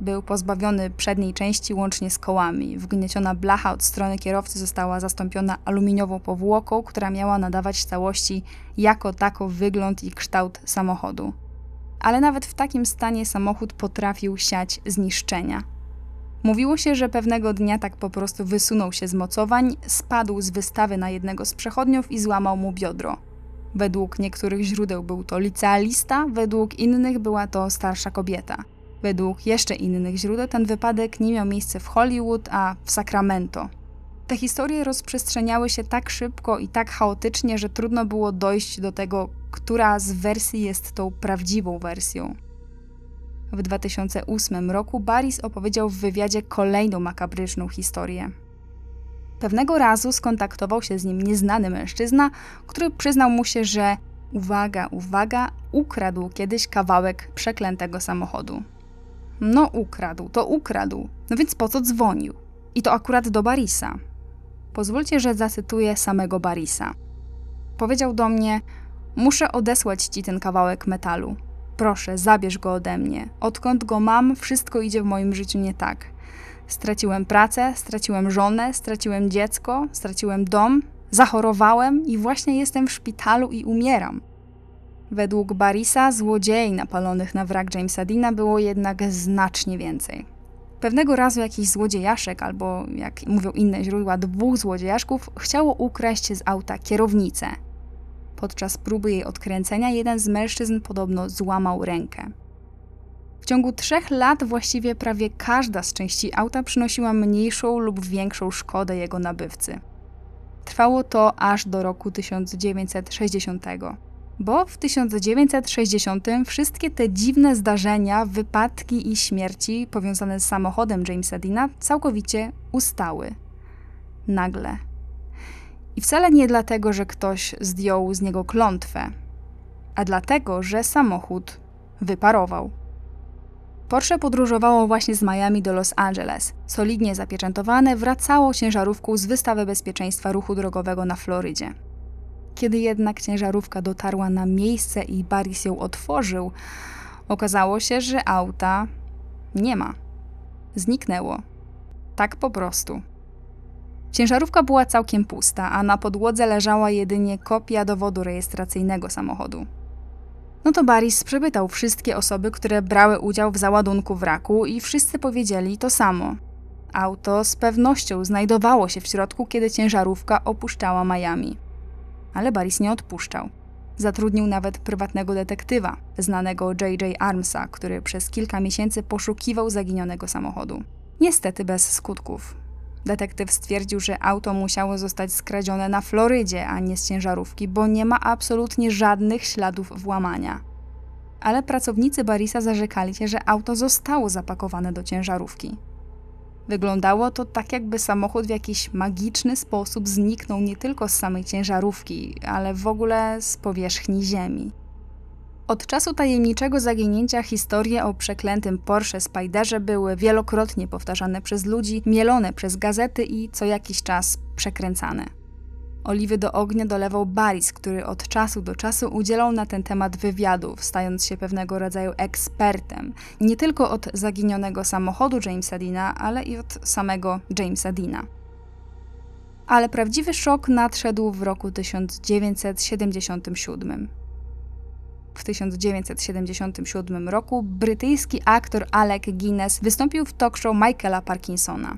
Był pozbawiony przedniej części łącznie z kołami. Wgnieciona blacha od strony kierowcy została zastąpiona aluminiową powłoką, która miała nadawać całości jako tako wygląd i kształt samochodu. Ale nawet w takim stanie samochód potrafił siać zniszczenia. Mówiło się, że pewnego dnia tak po prostu wysunął się z mocowań, spadł z wystawy na jednego z przechodniów i złamał mu biodro. Według niektórych źródeł był to licealista, według innych była to starsza kobieta. Według jeszcze innych źródeł ten wypadek nie miał miejsca w Hollywood, a w Sacramento. Te historie rozprzestrzeniały się tak szybko i tak chaotycznie, że trudno było dojść do tego, która z wersji jest tą prawdziwą wersją. W 2008 roku Baris opowiedział w wywiadzie kolejną makabryczną historię. Pewnego razu skontaktował się z nim nieznany mężczyzna, który przyznał mu się, że uwaga, uwaga, ukradł kiedyś kawałek przeklętego samochodu. No, ukradł, to ukradł. No więc po co dzwonił? I to akurat do Barisa. Pozwólcie, że zacytuję samego Barisa. Powiedział do mnie: Muszę odesłać ci ten kawałek metalu. Proszę, zabierz go ode mnie. Odkąd go mam, wszystko idzie w moim życiu nie tak. Straciłem pracę, straciłem żonę, straciłem dziecko, straciłem dom, zachorowałem i właśnie jestem w szpitalu i umieram. Według Barisa złodziei napalonych na wrak Jamesa Dina było jednak znacznie więcej. Pewnego razu jakiś złodziejaszek, albo jak mówią inne źródła, dwóch złodziejaszków chciało ukraść z auta kierownicę – Podczas próby jej odkręcenia jeden z mężczyzn podobno złamał rękę. W ciągu trzech lat właściwie prawie każda z części auta przynosiła mniejszą lub większą szkodę jego nabywcy. Trwało to aż do roku 1960, bo w 1960 wszystkie te dziwne zdarzenia, wypadki i śmierci powiązane z samochodem Jamesa Dina całkowicie ustały. Nagle I wcale nie dlatego, że ktoś zdjął z niego klątwę, a dlatego, że samochód wyparował. Porsche podróżowało właśnie z Miami do Los Angeles. Solidnie zapieczętowane, wracało ciężarówką z wystawy bezpieczeństwa ruchu drogowego na Florydzie. Kiedy jednak ciężarówka dotarła na miejsce i Baris ją otworzył, okazało się, że auta nie ma. Zniknęło. Tak po prostu. Ciężarówka była całkiem pusta, a na podłodze leżała jedynie kopia dowodu rejestracyjnego samochodu. No to Baris przepytał wszystkie osoby, które brały udział w załadunku wraku i wszyscy powiedzieli to samo. Auto z pewnością znajdowało się w środku, kiedy ciężarówka opuszczała Miami. Ale Baris nie odpuszczał. Zatrudnił nawet prywatnego detektywa, znanego J.J. Armsa, który przez kilka miesięcy poszukiwał zaginionego samochodu. Niestety bez skutków. Detektyw stwierdził, że auto musiało zostać skradzione na Florydzie, a nie z ciężarówki, bo nie ma absolutnie żadnych śladów włamania. Ale pracownicy Barisa zarzekali się, że auto zostało zapakowane do ciężarówki. Wyglądało to tak, jakby samochód w jakiś magiczny sposób zniknął nie tylko z samej ciężarówki, ale w ogóle z powierzchni Ziemi. Od czasu tajemniczego zaginięcia historie o przeklętym Porsche Spiderze były wielokrotnie powtarzane przez ludzi, mielone przez gazety i co jakiś czas przekręcane. Oliwy do ognia dolewał Baris, który od czasu do czasu udzielał na ten temat wywiadów, stając się pewnego rodzaju ekspertem, nie tylko od zaginionego samochodu Jamesa Dina, ale i od samego Jamesa Dina. Ale prawdziwy szok nadszedł w roku 1977. W 1977 roku brytyjski aktor Alec Guinness wystąpił w talk show Michaela Parkinsona.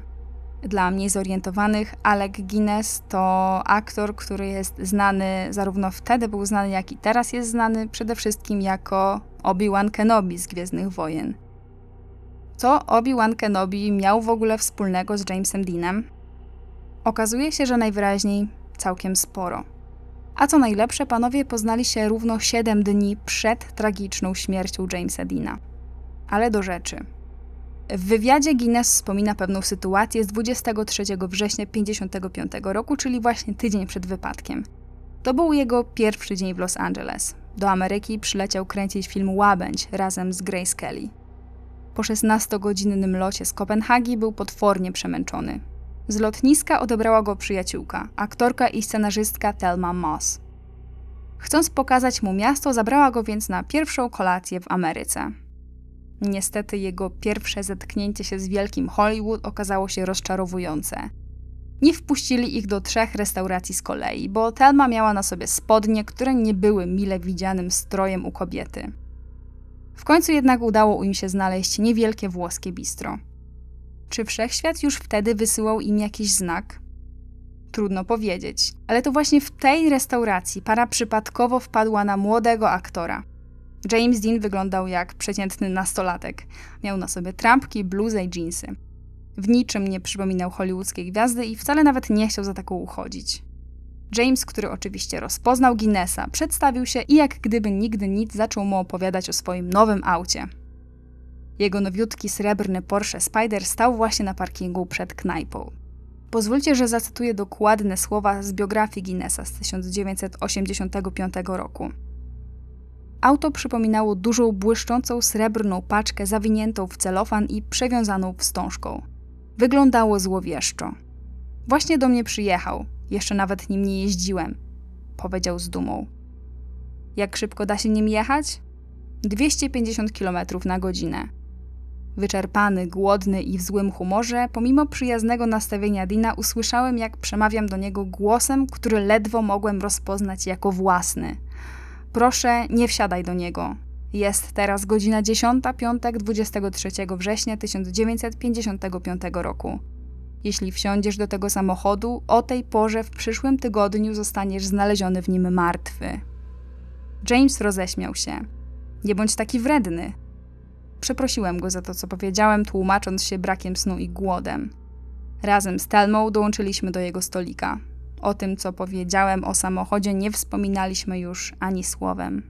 Dla mniej zorientowanych, Alec Guinness to aktor, który jest znany, zarówno wtedy był znany, jak i teraz jest znany, przede wszystkim jako Obi-Wan Kenobi z Gwiezdnych Wojen. Co Obi-Wan Kenobi miał w ogóle wspólnego z Jamesem Deanem? Okazuje się, że najwyraźniej całkiem sporo. A co najlepsze, panowie poznali się równo 7 dni przed tragiczną śmiercią Jamesa Deana. Ale do rzeczy. W wywiadzie Guinness wspomina pewną sytuację z 23 września 1955 roku, czyli właśnie tydzień przed wypadkiem. To był jego pierwszy dzień w Los Angeles. Do Ameryki przyleciał kręcić film Łabędź razem z Grace Kelly. Po 16-godzinnym locie z Kopenhagi był potwornie przemęczony. Z lotniska odebrała go przyjaciółka, aktorka i scenarzystka Thelma Moss. Chcąc pokazać mu miasto, zabrała go więc na pierwszą kolację w Ameryce. Niestety jego pierwsze zetknięcie się z wielkim Hollywood okazało się rozczarowujące. Nie wpuścili ich do trzech restauracji z kolei, bo Thelma miała na sobie spodnie, które nie były mile widzianym strojem u kobiety. W końcu jednak udało im się znaleźć niewielkie włoskie bistro. Czy wszechświat już wtedy wysyłał im jakiś znak? Trudno powiedzieć, ale to właśnie w tej restauracji para przypadkowo wpadła na młodego aktora. James Dean wyglądał jak przeciętny nastolatek. Miał na sobie trampki, bluzę i dżinsy. W niczym nie przypominał hollywoodzkiej gwiazdy i wcale nawet nie chciał za taką uchodzić. James, który oczywiście rozpoznał Guinnessa, przedstawił się i jak gdyby nigdy nic zaczął mu opowiadać o swoim nowym aucie. Jego nowiutki srebrny Porsche Spider stał właśnie na parkingu przed knajpą. Pozwólcie, że zacytuję dokładne słowa z biografii Guinnessa z 1985 roku. Auto przypominało dużą, błyszczącą srebrną paczkę zawiniętą w celofan i przewiązaną wstążką. Wyglądało złowieszczo. Właśnie do mnie przyjechał, jeszcze nawet nim nie jeździłem, powiedział z dumą. Jak szybko da się nim jechać? 250 km na godzinę. Wyczerpany, głodny i w złym humorze, pomimo przyjaznego nastawienia Dina, usłyszałem, jak przemawiam do niego głosem, który ledwo mogłem rozpoznać jako własny. Proszę, nie wsiadaj do niego. Jest teraz godzina 10, piątek 23 września 1955 roku. Jeśli wsiądziesz do tego samochodu, o tej porze w przyszłym tygodniu zostaniesz znaleziony w nim martwy. James roześmiał się. Nie bądź taki wredny. Przeprosiłem go za to, co powiedziałem, tłumacząc się brakiem snu i głodem. Razem z Telmą dołączyliśmy do jego stolika. O tym, co powiedziałem o samochodzie, nie wspominaliśmy już ani słowem.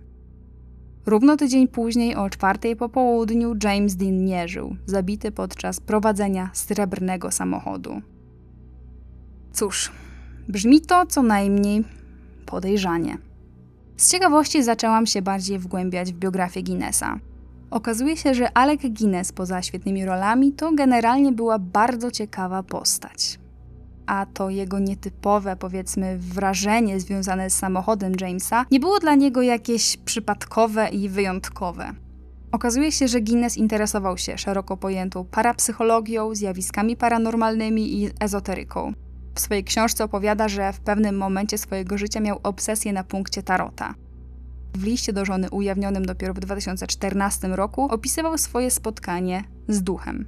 Równo tydzień później, o czwartej po południu, James Dean nie żył, zabity podczas prowadzenia srebrnego samochodu. Cóż, Brzmi to co najmniej podejrzanie. Z ciekawości zaczęłam się bardziej wgłębiać w biografię Guinnessa. Okazuje się, że Alec Guinness poza świetnymi rolami to generalnie była bardzo ciekawa postać. A to jego nietypowe, powiedzmy, wrażenie związane z samochodem Jamesa nie było dla niego jakieś przypadkowe i wyjątkowe. Okazuje się, że Guinness interesował się szeroko pojętą parapsychologią, zjawiskami paranormalnymi i ezoteryką. W swojej książce opowiada, że w pewnym momencie swojego życia miał obsesję na punkcie tarota. W liście do żony ujawnionym dopiero w 2014 roku opisywał swoje spotkanie z duchem.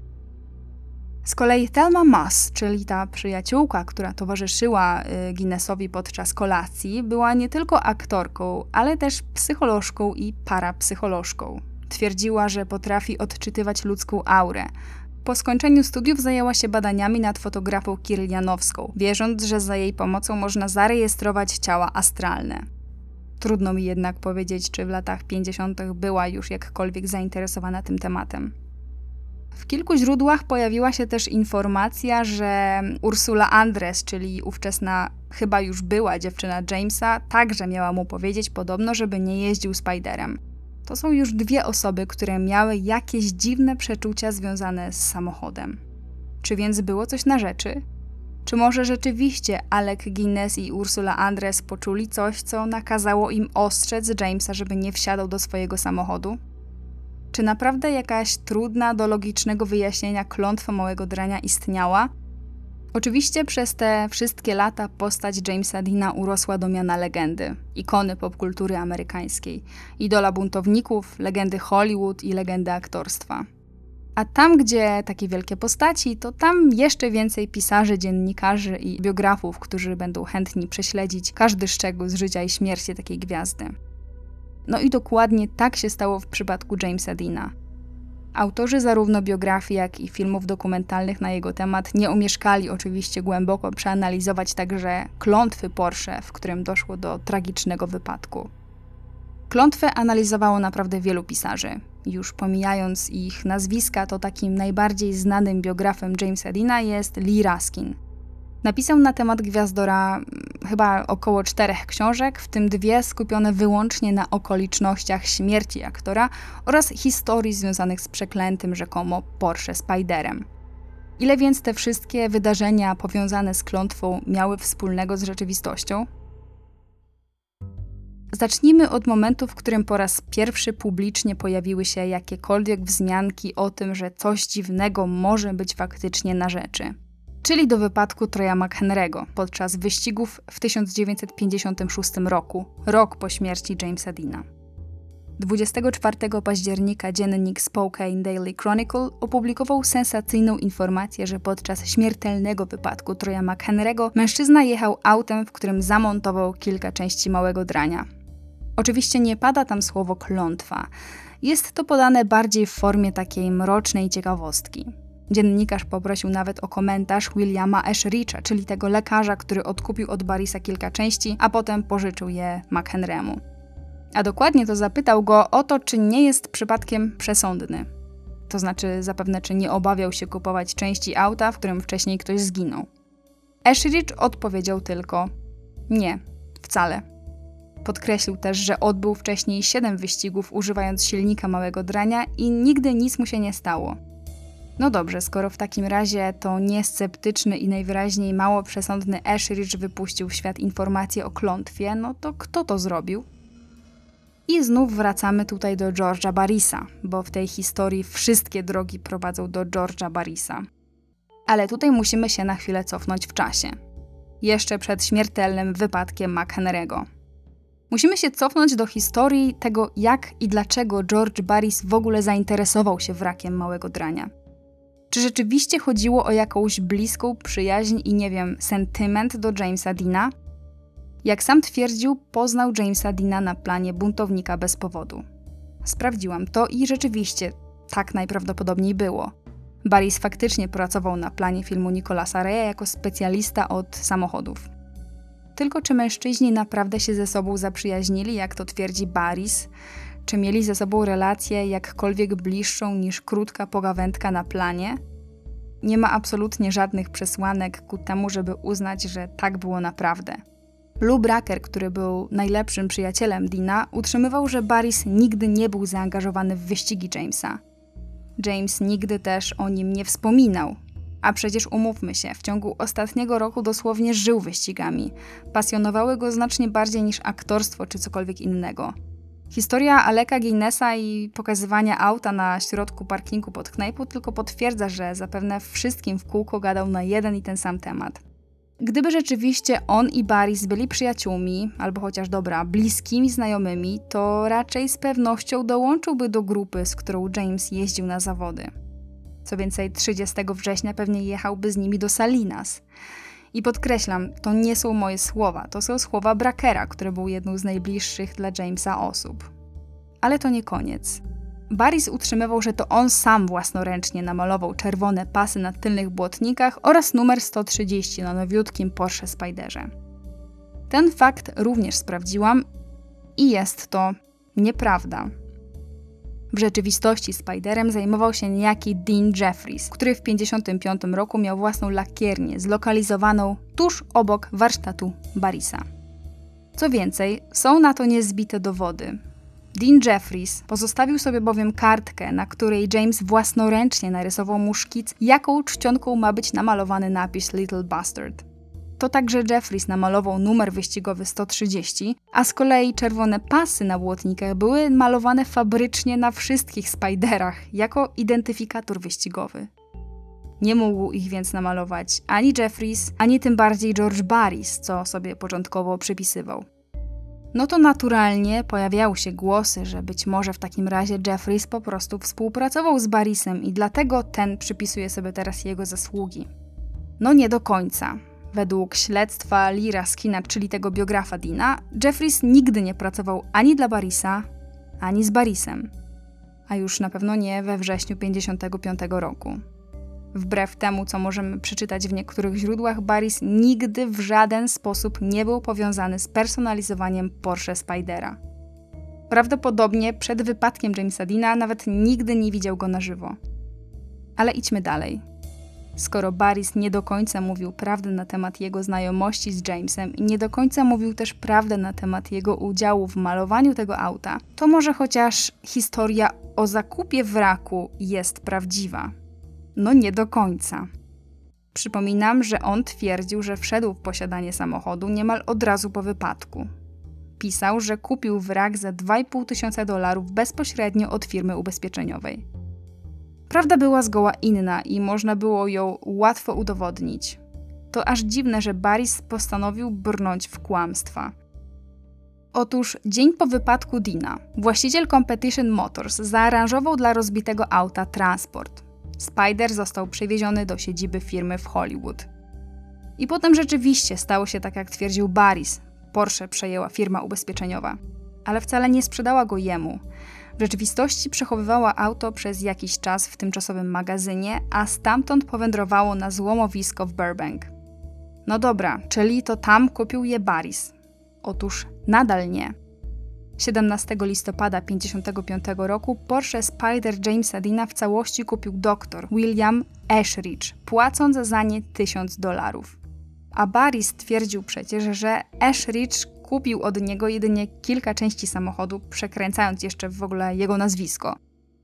Z kolei Thelma Mass, czyli ta przyjaciółka, która towarzyszyła y, Guinnessowi podczas kolacji, była nie tylko aktorką, ale też psycholożką i parapsycholożką. Twierdziła, że potrafi odczytywać ludzką aurę, po skończeniu studiów zajęła się badaniami nad fotografą kirlianowską, wierząc, że za jej pomocą można zarejestrować ciała astralne. Trudno mi jednak powiedzieć, czy w latach 50. była już jakkolwiek zainteresowana tym tematem. W kilku źródłach pojawiła się też informacja, że Ursula Andres, czyli ówczesna chyba już była dziewczyna Jamesa, także miała mu powiedzieć podobno, żeby nie jeździł Spiderem. To są już dwie osoby, które miały jakieś dziwne przeczucia związane z samochodem. Czy więc było coś na rzeczy? Czy może rzeczywiście Alec Guinness i Ursula Andres poczuli coś, co nakazało im ostrzec Jamesa, żeby nie wsiadał do swojego samochodu? Czy naprawdę jakaś trudna do logicznego wyjaśnienia klątwa małego drania istniała, Oczywiście przez te wszystkie lata postać Jamesa Deana urosła do miana legendy, ikony popkultury amerykańskiej, idola buntowników, legendy Hollywood i legendy aktorstwa. A tam, gdzie takie wielkie postaci, to tam jeszcze więcej pisarzy, dziennikarzy i biografów, którzy będą chętni prześledzić każdy szczegół z życia i śmierci takiej gwiazdy. No i dokładnie tak się stało w przypadku Jamesa Deana. Autorzy zarówno biografii, jak i filmów dokumentalnych na jego temat nie umieszkali oczywiście głęboko przeanalizować także klątwy Porsche, w którym doszło do tragicznego wypadku. Klątwę analizowało naprawdę wielu pisarzy. Już pomijając ich nazwiska, to takim najbardziej znanym biografem Jamesa Deana jest Lee Raskin – Napisał na temat Gwiazdora mm, chyba około czterech książek, w tym dwie skupione wyłącznie na okolicznościach śmierci aktora oraz historii związanych z przeklętym rzekomo Porsche Spiderem. Ile więc te wszystkie wydarzenia powiązane z klątwą miały wspólnego z rzeczywistością? Zacznijmy od momentu, w którym po raz pierwszy publicznie pojawiły się jakiekolwiek wzmianki o tym, że coś dziwnego może być faktycznie na rzeczy czyli do wypadku Troja McHenry'ego podczas wyścigów w 1956 roku, rok po śmierci Jamesa Deana. 24 października dziennik Spokane Daily Chronicle opublikował sensacyjną informację, że podczas śmiertelnego wypadku Troja McHenry'ego mężczyzna jechał autem, w którym zamontował kilka części małego drania. Oczywiście nie pada tam słowo klątwa. Jest to podane bardziej w formie takiej mrocznej ciekawostki. Dziennikarz poprosił nawet o komentarz Williama Ashricha, czyli tego lekarza, który odkupił od Barisa kilka części, a potem pożyczył je McHenry'emu. A dokładnie to zapytał go o to, czy nie jest przypadkiem przesądny. To znaczy, zapewne, czy nie obawiał się kupować części auta, w którym wcześniej ktoś zginął. Ashrich odpowiedział tylko: Nie, wcale. Podkreślił też, że odbył wcześniej 7 wyścigów używając silnika małego drania i nigdy nic mu się nie stało. No dobrze, skoro w takim razie to niesceptyczny i najwyraźniej mało przesądny Ashridge wypuścił w świat informacje o klątwie, no to kto to zrobił? I znów wracamy tutaj do George'a Barrisa, bo w tej historii wszystkie drogi prowadzą do George'a Barrisa. Ale tutaj musimy się na chwilę cofnąć w czasie. Jeszcze przed śmiertelnym wypadkiem McHenry'ego. Musimy się cofnąć do historii tego, jak i dlaczego George Barris w ogóle zainteresował się wrakiem małego drania. Czy rzeczywiście chodziło o jakąś bliską przyjaźń i nie wiem, sentyment do Jamesa Dina? Jak sam twierdził, poznał Jamesa Dina na planie buntownika bez powodu. Sprawdziłam to i rzeczywiście tak najprawdopodobniej było. Barris faktycznie pracował na planie filmu Nicolasa Reya jako specjalista od samochodów. Tylko czy mężczyźni naprawdę się ze sobą zaprzyjaźnili, jak to twierdzi Barris? Czy mieli ze sobą relację jakkolwiek bliższą niż krótka pogawędka na planie? nie ma absolutnie żadnych przesłanek ku temu, żeby uznać, że tak było naprawdę. Lou Bracker, który był najlepszym przyjacielem Dina, utrzymywał, że Barris nigdy nie był zaangażowany w wyścigi Jamesa. James nigdy też o nim nie wspominał. A przecież umówmy się, w ciągu ostatniego roku dosłownie żył wyścigami. Pasjonowały go znacznie bardziej niż aktorstwo czy cokolwiek innego. Historia Aleka Guinnessa i pokazywania auta na środku parkingu pod knajpą tylko potwierdza, że zapewne wszystkim w kółko gadał na jeden i ten sam temat. Gdyby rzeczywiście on i Baris byli przyjaciółmi, albo chociaż dobra, bliskimi znajomymi, to raczej z pewnością dołączyłby do grupy, z którą James jeździł na zawody. Co więcej, 30 września pewnie jechałby z nimi do Salinas. I podkreślam, to nie są moje słowa, to są słowa Brakera, który był jedną z najbliższych dla Jamesa osób. Ale to nie koniec. Baris utrzymywał, że to on sam własnoręcznie namalował czerwone pasy na tylnych błotnikach oraz numer 130 na nowiutkim Porsche Spiderze. Ten fakt również sprawdziłam i jest to nieprawda. W rzeczywistości Spiderem zajmował się niejaki Dean Jeffries, który w 1955 roku miał własną lakiernię zlokalizowaną tuż obok warsztatu Barisa. Co więcej, są na to niezbite dowody. Dean Jeffries pozostawił sobie bowiem kartkę, na której James własnoręcznie narysował mu szkic, jaką czcionką ma być namalowany napis Little Bastard. To także Jeffries namalował numer wyścigowy 130, a z kolei czerwone pasy na błotnikach były malowane fabrycznie na wszystkich Spiderach jako identyfikator wyścigowy. Nie mógł ich więc namalować ani Jeffries, ani tym bardziej George Barris, co sobie początkowo przypisywał. No to naturalnie pojawiały się głosy, że być może w takim razie Jeffries po prostu współpracował z Barrisem i dlatego ten przypisuje sobie teraz jego zasługi. No nie do końca. Według śledztwa Lira Skina, czyli tego biografa Dina, Jeffries nigdy nie pracował ani dla Barisa, ani z Barisem. A już na pewno nie we wrześniu 1955 roku. Wbrew temu, co możemy przeczytać w niektórych źródłach, Baris nigdy w żaden sposób nie był powiązany z personalizowaniem Porsche Spidera. Prawdopodobnie przed wypadkiem Jamesa Dina nawet nigdy nie widział go na żywo. Ale idźmy dalej. Skoro Baris nie do końca mówił prawdę na temat jego znajomości z Jamesem i nie do końca mówił też prawdę na temat jego udziału w malowaniu tego auta, to może chociaż historia o zakupie wraku jest prawdziwa. No nie do końca. Przypominam, że on twierdził, że wszedł w posiadanie samochodu niemal od razu po wypadku. Pisał, że kupił wrak za 2,5 tysiąca dolarów bezpośrednio od firmy ubezpieczeniowej. Prawda była zgoła inna i można było ją łatwo udowodnić. To aż dziwne, że Baris postanowił brnąć w kłamstwa. Otóż dzień po wypadku Dina, właściciel Competition Motors zaaranżował dla rozbitego auta transport. Spider został przewieziony do siedziby firmy w Hollywood. I potem rzeczywiście stało się tak, jak twierdził Baris. Porsche przejęła firma ubezpieczeniowa, ale wcale nie sprzedała go jemu. W rzeczywistości przechowywała auto przez jakiś czas w tymczasowym magazynie, a stamtąd powędrowało na złomowisko w Burbank. No dobra, czyli to tam kupił je Baris. Otóż nadal nie. 17 listopada 1955 roku Porsche Spider Jamesa Dina w całości kupił doktor William Ashridge, płacąc za nie 1000 dolarów. A Baris twierdził przecież, że Ashridge kupił od niego jedynie kilka części samochodu, przekręcając jeszcze w ogóle jego nazwisko.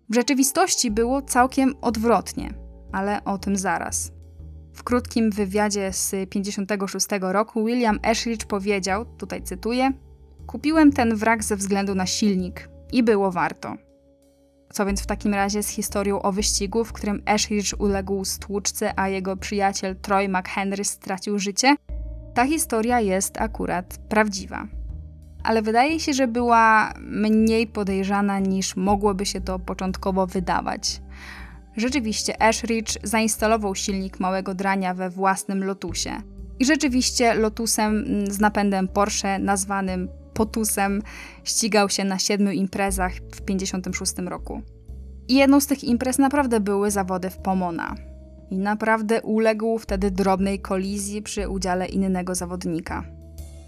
W rzeczywistości było całkiem odwrotnie, ale o tym zaraz. W krótkim wywiadzie z 1956 roku William Ashridge powiedział, tutaj cytuję: Kupiłem ten wrak ze względu na silnik i było warto. Co więc w takim razie z historią o wyścigu, w którym Ashridge uległ stłuczce, a jego przyjaciel Troy McHenry stracił życie? Ta historia jest akurat prawdziwa. Ale wydaje się, że była mniej podejrzana niż mogłoby się to początkowo wydawać. Rzeczywiście Ashridge zainstalował silnik małego drania we własnym Lotusie. I rzeczywiście Lotusem z napędem Porsche nazwanym Potusem ścigał się na siedmiu imprezach w 1956 roku. I jedną z tych imprez naprawdę były zawody w Pomona. I naprawdę uległ wtedy drobnej kolizji przy udziale innego zawodnika.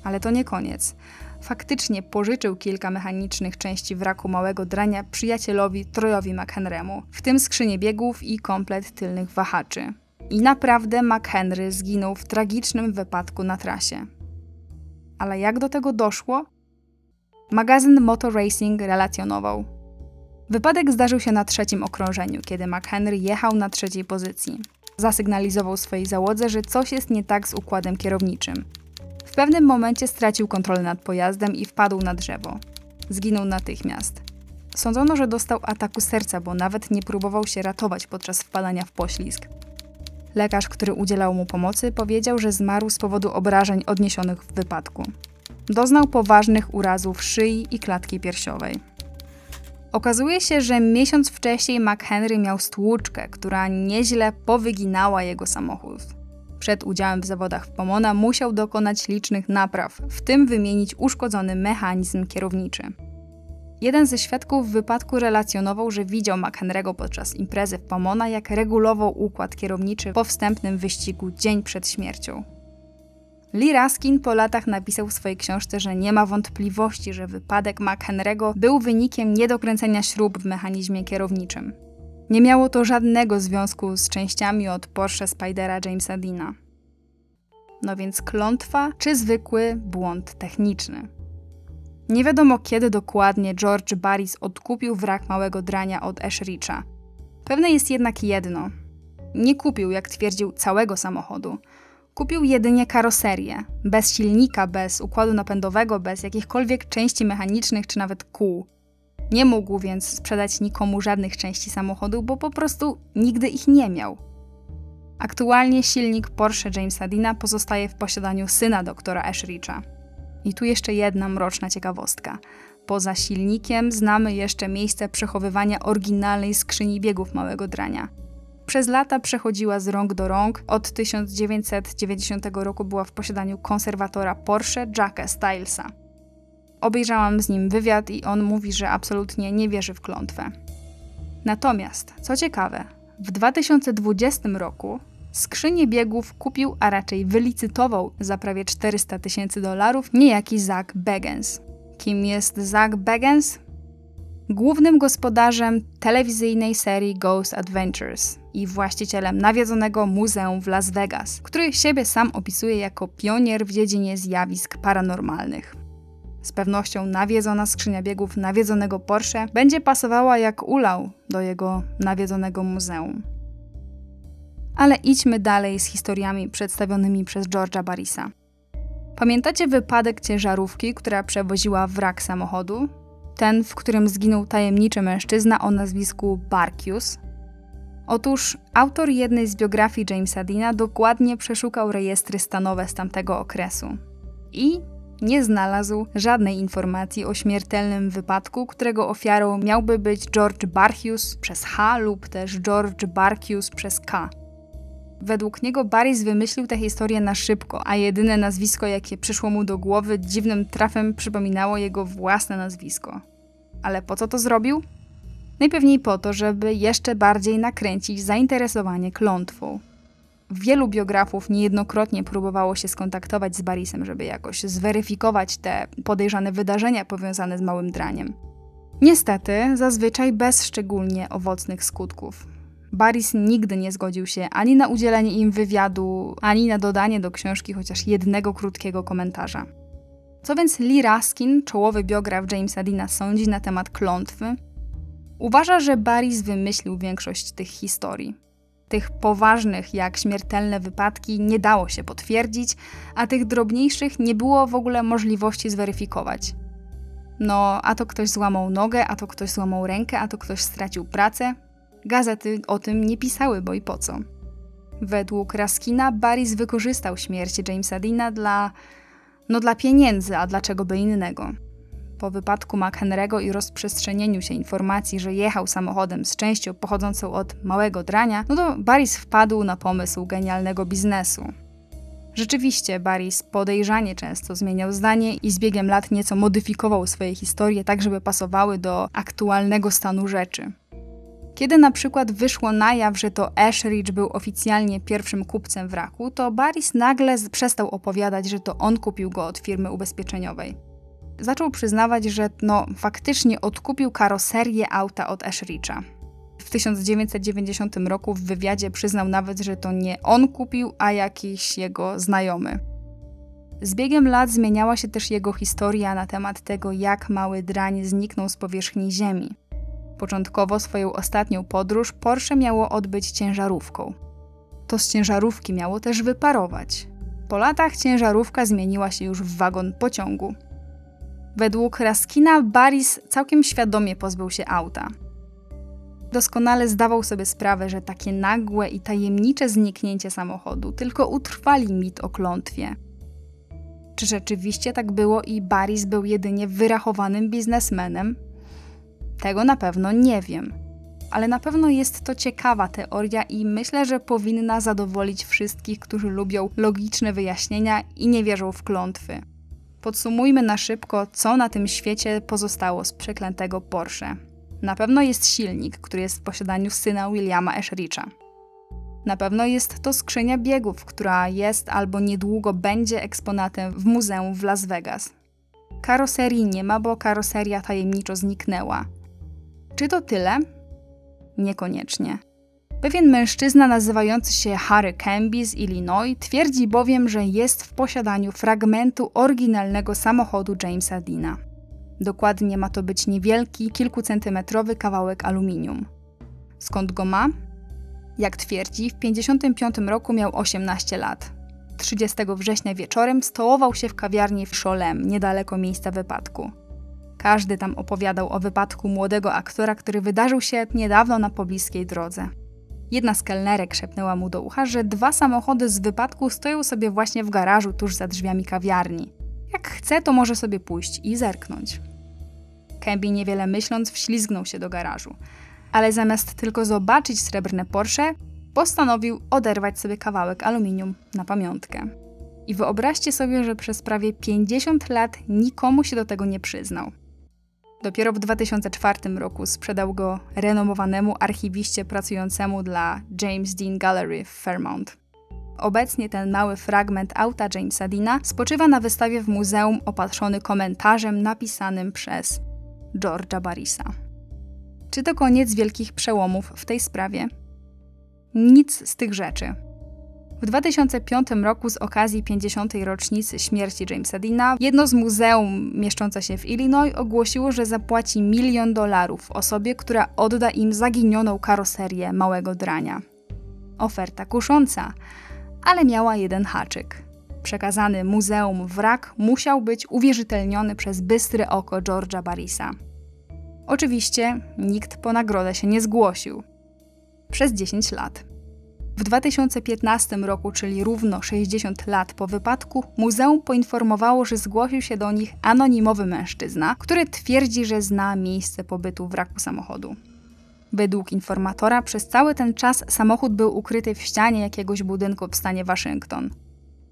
Ale to nie koniec. Faktycznie pożyczył kilka mechanicznych części wraku małego drania przyjacielowi Trojowi McHenry'emu, w tym skrzynię biegów i komplet tylnych wahaczy. I naprawdę McHenry zginął w tragicznym wypadku na trasie. Ale jak do tego doszło? Magazyn Motor Racing relacjonował. Wypadek zdarzył się na trzecim okrążeniu, kiedy McHenry jechał na trzeciej pozycji. Zasygnalizował swojej załodze, że coś jest nie tak z układem kierowniczym. W pewnym momencie stracił kontrolę nad pojazdem i wpadł na drzewo. Zginął natychmiast. Sądzono, że dostał ataku serca, bo nawet nie próbował się ratować podczas wpadania w poślizg. Lekarz, który udzielał mu pomocy, powiedział, że zmarł z powodu obrażeń odniesionych w wypadku. Doznał poważnych urazów szyi i klatki piersiowej. Okazuje się, że miesiąc wcześniej McHenry miał stłuczkę, która nieźle powyginała jego samochód. Przed udziałem w zawodach w Pomona musiał dokonać licznych napraw, w tym wymienić uszkodzony mechanizm kierowniczy. Jeden ze świadków wypadku relacjonował, że widział McHenry'ego podczas imprezy w Pomona, jak regulował układ kierowniczy po wstępnym wyścigu dzień przed śmiercią. Lee Raskin po latach napisał w swojej książce, że nie ma wątpliwości, że wypadek McHenry'ego był wynikiem niedokręcenia śrub w mechanizmie kierowniczym. Nie miało to żadnego związku z częściami od Porsche Spydera Jamesa Deana. No więc klątwa czy zwykły błąd techniczny? Nie wiadomo kiedy dokładnie George Barris odkupił wrak małego drania od Ashricha. Pewne jest jednak jedno. Nie kupił, jak twierdził, całego samochodu. Kupił jedynie karoserię, bez silnika, bez układu napędowego, bez jakichkolwiek części mechanicznych czy nawet kół. Nie mógł więc sprzedać nikomu żadnych części samochodu, bo po prostu nigdy ich nie miał. Aktualnie silnik Porsche Jamesa Deana pozostaje w posiadaniu syna doktora Ashricha. I tu jeszcze jedna mroczna ciekawostka. Poza silnikiem znamy jeszcze miejsce przechowywania oryginalnej skrzyni biegów małego drania. Przez lata przechodziła z rąk do rąk. Od 1990 roku była w posiadaniu konserwatora Porsche Jacka Stylesa. Obejrzałam z nim wywiad i on mówi, że absolutnie nie wierzy w klątwę. Natomiast, co ciekawe, w 2020 roku skrzynię biegów kupił, a raczej wylicytował za prawie 400 tysięcy dolarów niejaki Zach Bagans. Kim jest Zach Bagans? Głównym gospodarzem telewizyjnej serii Ghost Adventures i właścicielem nawiedzonego muzeum w Las Vegas, który siebie sam opisuje jako pionier w dziedzinie zjawisk paranormalnych. Z pewnością nawiedzona skrzynia biegów nawiedzonego Porsche będzie pasowała jak ulał do jego nawiedzonego muzeum. Ale idźmy dalej z historiami przedstawionymi przez George'a Barrisa. Pamiętacie wypadek ciężarówki, która przewoziła wrak samochodu? Ten, w którym zginął tajemniczy mężczyzna o nazwisku Barkius? Otóż autor jednej z biografii Jamesa Deana dokładnie przeszukał rejestry stanowe z tamtego okresu i nie znalazł żadnej informacji o śmiertelnym wypadku, którego ofiarą miałby być George Barhius przez H lub też George Barkius przez K. Według niego Barris wymyślił tę historię na szybko, a jedyne nazwisko, jakie przyszło mu do głowy, dziwnym trafem przypominało jego własne nazwisko. Ale po co to zrobił? Najpewniej po to, żeby jeszcze bardziej nakręcić zainteresowanie klątwą. Wielu biografów niejednokrotnie próbowało się skontaktować z Barisem, żeby jakoś zweryfikować te podejrzane wydarzenia powiązane z małym draniem. Niestety, zazwyczaj bez szczególnie owocnych skutków. Baris nigdy nie zgodził się ani na udzielenie im wywiadu, ani na dodanie do książki chociaż jednego krótkiego komentarza. Co więc Lee Raskin, czołowy biograf Jamesa Deana, sądzi na temat klątwy? Uważa, że Baris wymyślił większość tych historii. Tych poważnych, jak śmiertelne wypadki, nie dało się potwierdzić, a tych drobniejszych nie było w ogóle możliwości zweryfikować. No, a to ktoś złamał nogę, a to ktoś złamał rękę, a to ktoś stracił pracę. Gazety o tym nie pisały, bo i po co. Według Raskina, Baris wykorzystał śmierć Jamesa Deana dla, no dla pieniędzy, a dlaczego by innego. Po wypadku McHenry'ego i rozprzestrzenieniu się informacji, że jechał samochodem z częścią pochodzącą od małego drania, no to Baris wpadł na pomysł genialnego biznesu. Rzeczywiście, Baris podejrzanie często zmieniał zdanie i z biegiem lat nieco modyfikował swoje historie tak, żeby pasowały do aktualnego stanu rzeczy. Kiedy na przykład wyszło na jaw, że to Ashridge był oficjalnie pierwszym kupcem wraku, to Baris nagle przestał opowiadać, że to on kupił go od firmy ubezpieczeniowej. Zaczął przyznawać, że no faktycznie odkupił karoserię auta od Ashridge'a. W 1990 roku w wywiadzie przyznał nawet, że to nie on kupił, a jakiś jego znajomy. Z biegiem lat zmieniała się też jego historia na temat tego, jak mały drań zniknął z powierzchni Ziemi. Początkowo swoją ostatnią podróż Porsche miało odbyć ciężarówką. To z ciężarówki miało też wyparować. Po latach ciężarówka zmieniła się już w wagon pociągu. Według Raskina Baris całkiem świadomie pozbył się auta. Doskonale zdawał sobie sprawę, że takie nagłe i tajemnicze zniknięcie samochodu tylko utrwali mit o klątwie. Czy rzeczywiście tak było i Baris był jedynie wyrachowanym biznesmenem? Tego na pewno nie wiem. Ale na pewno jest to ciekawa teoria i myślę, że powinna zadowolić wszystkich, którzy lubią logiczne wyjaśnienia i nie wierzą w klątwy. Podsumujmy na szybko, co na tym świecie pozostało z przeklętego Porsche. Na pewno jest silnik, który jest w posiadaniu syna Williama Eshericha. Na pewno jest to skrzynia biegów, która jest albo niedługo będzie eksponatem w muzeum w Las Vegas. Karoserii nie ma, bo karoseria tajemniczo zniknęła. Czy to tyle? Niekoniecznie. Pewien mężczyzna nazywający się Harry Camby z Illinois twierdzi bowiem, że jest w posiadaniu fragmentu oryginalnego samochodu Jamesa Deana. Dokładnie ma to być niewielki, kilkucentymetrowy kawałek aluminium. Skąd go ma? Jak twierdzi, w 1955 roku miał 18 lat. 30 września wieczorem stołował się w kawiarni w Cholem, niedaleko miejsca wypadku. Każdy tam opowiadał o wypadku młodego aktora, który wydarzył się niedawno na pobliskiej drodze. Jedna z kelnerek szepnęła mu do ucha, że dwa samochody z wypadku stoją sobie właśnie w garażu tuż za drzwiami kawiarni. Jak chce, to może sobie pójść i zerknąć. Kemby niewiele myśląc wślizgnął się do garażu, ale zamiast tylko zobaczyć srebrne Porsche, postanowił oderwać sobie kawałek aluminium na pamiątkę. I wyobraźcie sobie, że przez prawie 50 lat nikomu się do tego nie przyznał. Dopiero w 2004 roku sprzedał go renomowanemu archiwiście pracującemu dla James Dean Gallery w Fairmount. Obecnie ten mały fragment auta Jamesa Deana spoczywa na wystawie w muzeum opatrzony komentarzem napisanym przez George'a Barrisa. Czy to koniec wielkich przełomów w tej sprawie? Nic z tych rzeczy. W 2005 roku z okazji 50. rocznicy śmierci Jamesa Deana, jedno z muzeum mieszczące się w Illinois ogłosiło, że zapłaci milion dolarów osobie, która odda im zaginioną karoserię małego drania. Oferta kusząca, ale miała jeden haczyk. Przekazany muzeum wrak musiał być uwierzytelniony przez bystre oko George'a Barrisa. Oczywiście nikt po nagrodę się nie zgłosił. Przez 10 lat. W 2015 roku, czyli równo 60 lat po wypadku, muzeum poinformowało, że zgłosił się do nich anonimowy mężczyzna, który twierdzi, że zna miejsce pobytu wraku samochodu. Według informatora przez cały ten czas samochód był ukryty w ścianie jakiegoś budynku w stanie Waszyngton.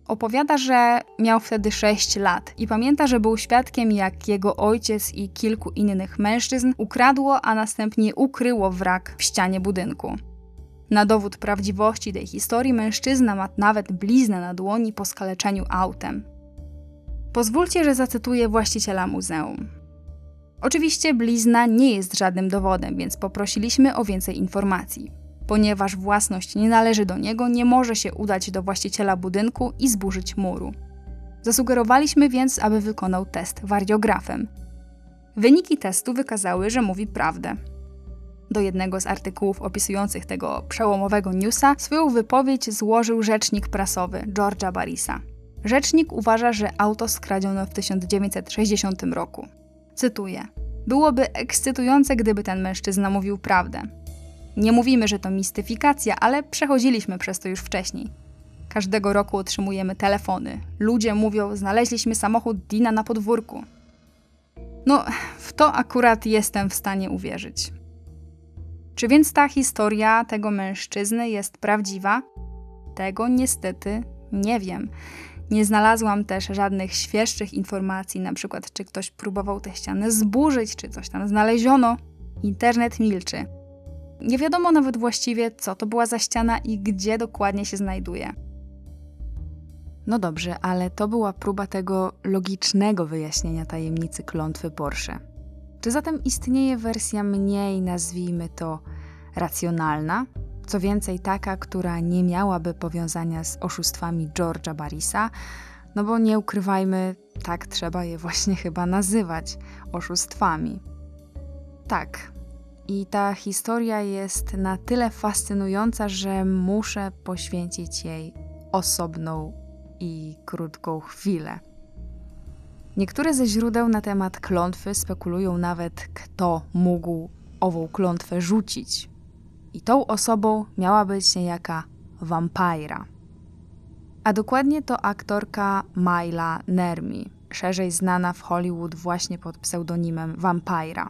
Opowiada, że miał wtedy 6 lat i pamięta, że był świadkiem, jak jego ojciec i kilku innych mężczyzn ukradło, a następnie ukryło wrak w ścianie budynku. Na dowód prawdziwości tej historii mężczyzna ma nawet bliznę na dłoni po skaleczeniu autem. Pozwólcie, że zacytuję właściciela muzeum. Oczywiście blizna nie jest żadnym dowodem, więc poprosiliśmy o więcej informacji. Ponieważ własność nie należy do niego, nie może się udać do właściciela budynku i zburzyć muru. Zasugerowaliśmy więc, aby wykonał test wariografem. Wyniki testu wykazały, że mówi prawdę. Do jednego z artykułów opisujących tego przełomowego newsa swoją wypowiedź złożył rzecznik prasowy George'a Barrisa. Rzecznik uważa, że auto skradziono w 1960 roku. Cytuję: Byłoby ekscytujące, gdyby ten mężczyzna mówił prawdę. Nie mówimy, że to mistyfikacja, ale przechodziliśmy przez to już wcześniej. Każdego roku otrzymujemy telefony. Ludzie mówią: Znaleźliśmy samochód Dina na podwórku. No, w to akurat jestem w stanie uwierzyć. Czy więc ta historia tego mężczyzny jest prawdziwa? Tego niestety nie wiem. Nie znalazłam też żadnych świeższych informacji, na przykład czy ktoś próbował tę ścianę zburzyć, czy coś tam znaleziono. Internet milczy. Nie wiadomo nawet właściwie, co to była za ściana i gdzie dokładnie się znajduje. No dobrze, ale to była próba tego logicznego wyjaśnienia tajemnicy klątwy Porsche. Czy zatem istnieje wersja mniej, nazwijmy to, racjonalna, co więcej taka, która nie miałaby powiązania z oszustwami George'a Barrisa, no bo nie ukrywajmy, tak trzeba je właśnie chyba nazywać oszustwami. Tak. I ta historia jest na tyle fascynująca, że muszę poświęcić jej osobną i krótką chwilę. Niektóre ze źródeł na temat klątwy spekulują nawet, kto mógł ową klątwę rzucić. I tą osobą miała być niejaka wampira. A dokładnie to aktorka Myla Nermi, szerzej znana w Hollywood właśnie pod pseudonimem Vampira.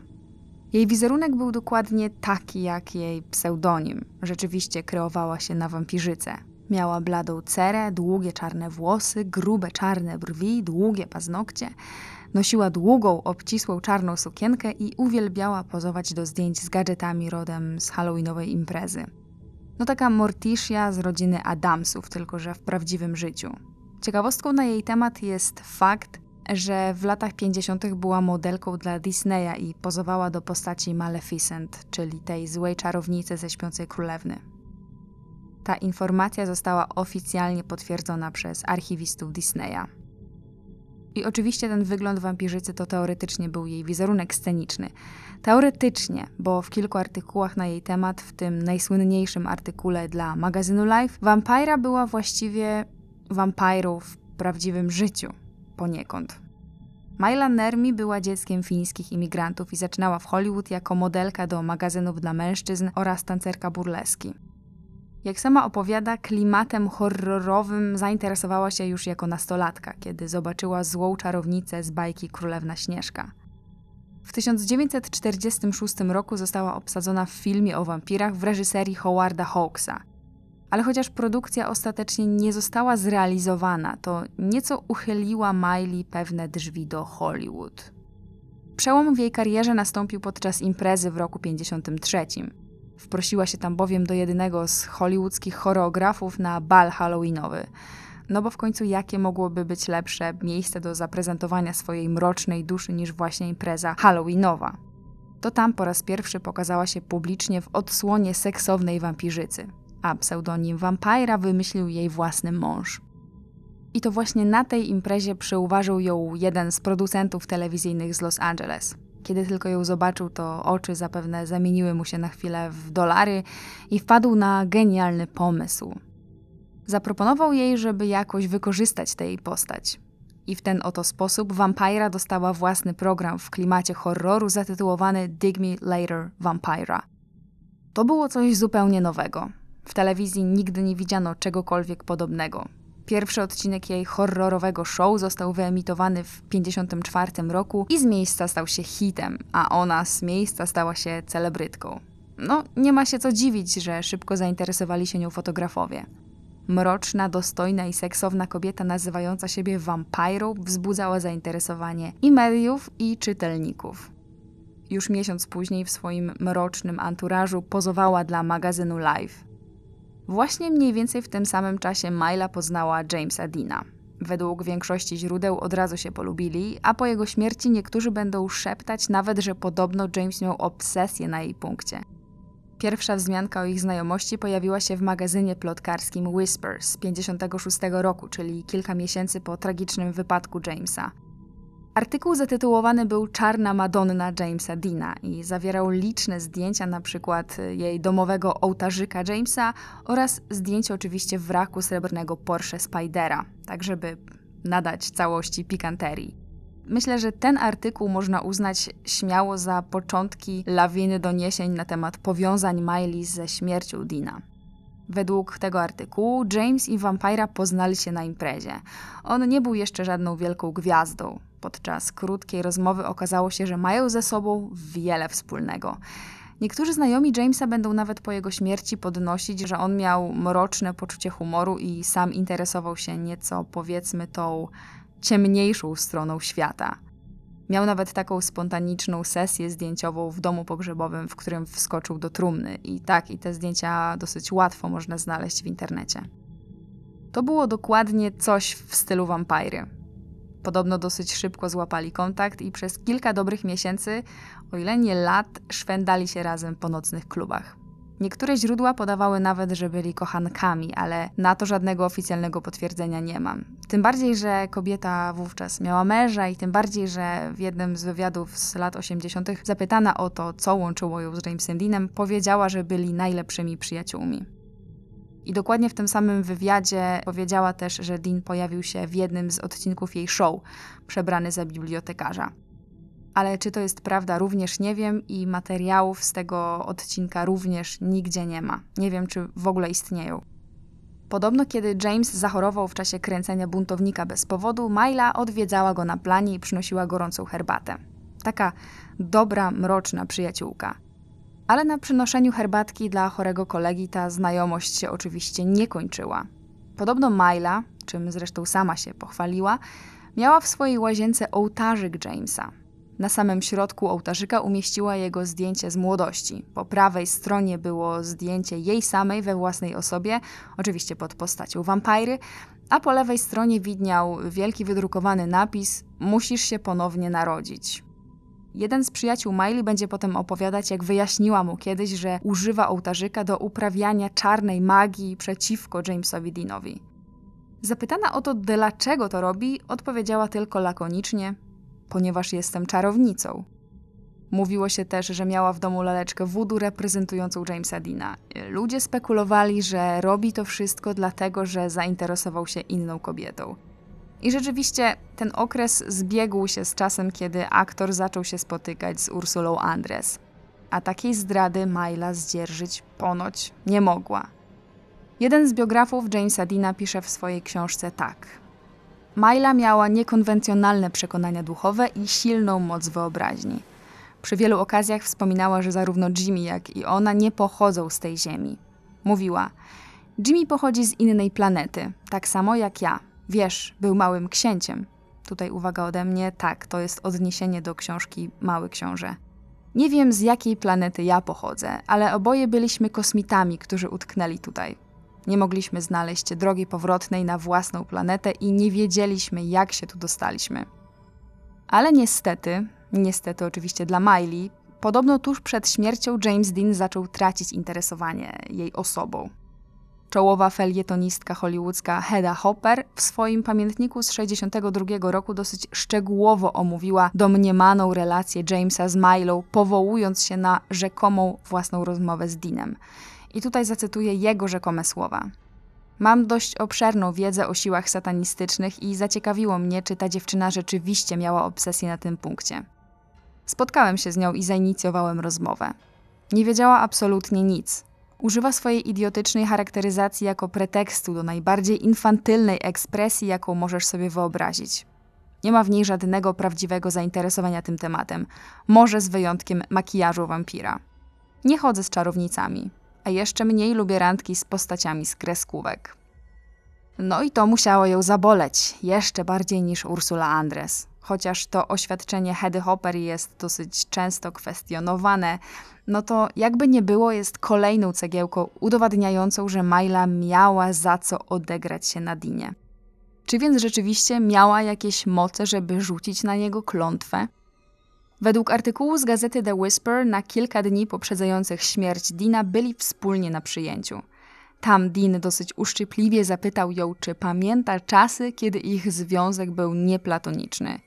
Jej wizerunek był dokładnie taki jak jej pseudonim. Rzeczywiście kreowała się na wampirzycę. Miała bladą cerę, długie czarne włosy, grube czarne brwi, długie paznokcie. Nosiła długą, obcisłą czarną sukienkę i uwielbiała pozować do zdjęć z gadżetami rodem z halloweenowej imprezy. No taka Morticia z rodziny Adamsów, tylko że w prawdziwym życiu. Ciekawostką na jej temat jest fakt, że w latach 50. była modelką dla Disneya i pozowała do postaci Maleficent, czyli tej złej czarownicy ze śpiącej królewny. Ta informacja została oficjalnie potwierdzona przez archiwistów Disneya. I oczywiście ten wygląd wampirzycy to teoretycznie był jej wizerunek sceniczny. Teoretycznie, bo w kilku artykułach na jej temat, w tym najsłynniejszym artykule dla magazynu Life, wampira była właściwie wampirą w prawdziwym życiu, poniekąd. Myla Nermi była dzieckiem fińskich imigrantów i zaczynała w Hollywood jako modelka do magazynów dla mężczyzn oraz tancerka burleski. Jak sama opowiada, klimatem horrorowym zainteresowała się już jako nastolatka, kiedy zobaczyła złą czarownicę z bajki Królewna Śnieżka. W 1946 roku została obsadzona w filmie o wampirach w reżyserii Howarda Hawksa. Ale chociaż produkcja ostatecznie nie została zrealizowana, to nieco uchyliła Miley pewne drzwi do Hollywood. Przełom w jej karierze nastąpił podczas imprezy w roku 1953. Wprosiła się tam bowiem do jedynego z hollywoodzkich choreografów na bal halloweenowy. No bo w końcu jakie mogłoby być lepsze miejsce do zaprezentowania swojej mrocznej duszy niż właśnie impreza halloweenowa? To tam po raz pierwszy pokazała się publicznie w odsłonie seksownej wampirzycy, a pseudonim Vampira wymyślił jej własny mąż. I to właśnie na tej imprezie przeuważył ją jeden z producentów telewizyjnych z Los Angeles – kiedy tylko ją zobaczył, to oczy zapewne zamieniły mu się na chwilę w dolary i wpadł na genialny pomysł. Zaproponował jej, żeby jakoś wykorzystać tę postać. I w ten oto sposób Vampira dostała własny program w klimacie horroru zatytułowany Dig Me Later Vampira. To było coś zupełnie nowego. W telewizji nigdy nie widziano czegokolwiek podobnego. Pierwszy odcinek jej horrorowego show został wyemitowany w 1954 roku i z miejsca stał się hitem, a ona z miejsca stała się celebrytką. No, nie ma się co dziwić, że szybko zainteresowali się nią fotografowie. Mroczna, dostojna i seksowna kobieta nazywająca siebie wampirą wzbudzała zainteresowanie i mediów, i czytelników. Już miesiąc później w swoim mrocznym anturażu pozowała dla magazynu Live. Właśnie mniej więcej w tym samym czasie Myla poznała Jamesa Dina. Według większości źródeł od razu się polubili, a po jego śmierci niektórzy będą szeptać nawet, że podobno James miał obsesję na jej punkcie. Pierwsza wzmianka o ich znajomości pojawiła się w magazynie plotkarskim Whispers z 1956 roku, czyli kilka miesięcy po tragicznym wypadku Jamesa. Artykuł zatytułowany był Czarna Madonna Jamesa Dina i zawierał liczne zdjęcia, np. jej domowego ołtarzyka Jamesa oraz zdjęcie oczywiście wraku srebrnego Porsche Spidera, tak żeby nadać całości pikanterii. Myślę, że ten artykuł można uznać śmiało za początki lawiny doniesień na temat powiązań Miley ze śmiercią Dina. Według tego artykułu James i Vampira poznali się na imprezie. On nie był jeszcze żadną wielką gwiazdą. Podczas krótkiej rozmowy okazało się, że mają ze sobą wiele wspólnego. Niektórzy znajomi Jamesa będą nawet po jego śmierci podnosić, że on miał mroczne poczucie humoru i sam interesował się nieco, powiedzmy, tą ciemniejszą stroną świata. Miał nawet taką spontaniczną sesję zdjęciową w domu pogrzebowym, w którym wskoczył do trumny. I tak, i te zdjęcia dosyć łatwo można znaleźć w internecie. To było dokładnie coś w stylu wampiry. Podobno dosyć szybko złapali kontakt i przez kilka dobrych miesięcy, o ile nie lat, szwendali się razem po nocnych klubach. Niektóre źródła podawały nawet, że byli kochankami, ale na to żadnego oficjalnego potwierdzenia nie mam. Tym bardziej, że kobieta wówczas miała męża i tym bardziej, że w jednym z wywiadów z lat 80. zapytana o to, co łączyło ją z Jamesem Deanem, powiedziała, że byli najlepszymi przyjaciółmi. I dokładnie w tym samym wywiadzie powiedziała też, że Dean pojawił się w jednym z odcinków jej show, przebrany za bibliotekarza ale czy to jest prawda, również nie wiem i materiałów z tego odcinka również nigdzie nie ma. Nie wiem, czy w ogóle istnieją. Podobno, kiedy James zachorował w czasie kręcenia buntownika bez powodu, Myla odwiedzała go na planie i przynosiła gorącą herbatę. Taka dobra, mroczna przyjaciółka. Ale na przynoszeniu herbatki dla chorego kolegi ta znajomość się oczywiście nie kończyła. Podobno Myla, czym zresztą sama się pochwaliła, miała w swojej łazience ołtarzyk Jamesa, na samym środku ołtarzyka umieściła jego zdjęcie z młodości. Po prawej stronie było zdjęcie jej samej we własnej osobie, oczywiście pod postacią wampiry, a po lewej stronie widniał wielki wydrukowany napis: Musisz się ponownie narodzić. Jeden z przyjaciół Miley będzie potem opowiadać, jak wyjaśniła mu kiedyś, że używa ołtarzyka do uprawiania czarnej magii przeciwko Jamesowi Deanowi. Zapytana o to, dlaczego to robi, odpowiedziała tylko lakonicznie: ponieważ jestem czarownicą. Mówiło się też, że miała w domu laleczkę voodoo reprezentującą Jamesa Deana. Ludzie spekulowali, że robi to wszystko dlatego, że zainteresował się inną kobietą. I rzeczywiście ten okres zbiegł się z czasem, kiedy aktor zaczął się spotykać z Ursulą Andres. A takiej zdrady Myla zdzierżyć ponoć nie mogła. Jeden z biografów Jamesa Deana pisze w swojej książce tak – Myla miała niekonwencjonalne przekonania duchowe i silną moc wyobraźni. Przy wielu okazjach wspominała, że zarówno Jimmy, jak i ona nie pochodzą z tej ziemi. Mówiła: Jimmy pochodzi z innej planety, tak samo jak ja. Wiesz, był małym księciem. Tutaj uwaga ode mnie, tak, to jest odniesienie do książki Mały Książę. Nie wiem z jakiej planety ja pochodzę, ale oboje byliśmy kosmitami, którzy utknęli tutaj. Nie mogliśmy znaleźć drogi powrotnej na własną planetę i nie wiedzieliśmy, jak się tu dostaliśmy. Ale niestety, niestety oczywiście dla Miley, podobno tuż przed śmiercią James Dean zaczął tracić interesowanie jej osobą. Czołowa felietonistka hollywoodzka Hedda Hopper w swoim pamiętniku z 1962 roku dosyć szczegółowo omówiła domniemaną relację Jamesa z Mylą, powołując się na rzekomą własną rozmowę z Deanem. I tutaj zacytuję jego rzekome słowa. Mam dość obszerną wiedzę o siłach satanistycznych i zaciekawiło mnie, czy ta dziewczyna rzeczywiście miała obsesję na tym punkcie. Spotkałem się z nią i zainicjowałem rozmowę. Nie wiedziała absolutnie nic. Używa swojej idiotycznej charakteryzacji jako pretekstu do najbardziej infantylnej ekspresji, jaką możesz sobie wyobrazić. Nie ma w niej żadnego prawdziwego zainteresowania tym tematem, może z wyjątkiem makijażu wampira. Nie chodzę z czarownicami a jeszcze mniej lubię randki z postaciami z kreskówek. No i to musiało ją zaboleć, jeszcze bardziej niż Ursula Andres. Chociaż to oświadczenie Hedy Hopper jest dosyć często kwestionowane, no to jakby nie było, jest kolejną cegiełką udowadniającą, że Myla miała za co odegrać się na Dinie. Czy więc rzeczywiście miała jakieś moce, żeby rzucić na niego klątwę? Według artykułu z gazety The Whisper na kilka dni poprzedzających śmierć Dina byli wspólnie na przyjęciu. Tam Dean dosyć uszczypliwie zapytał ją, czy pamięta czasy, kiedy ich związek był nieplatoniczny.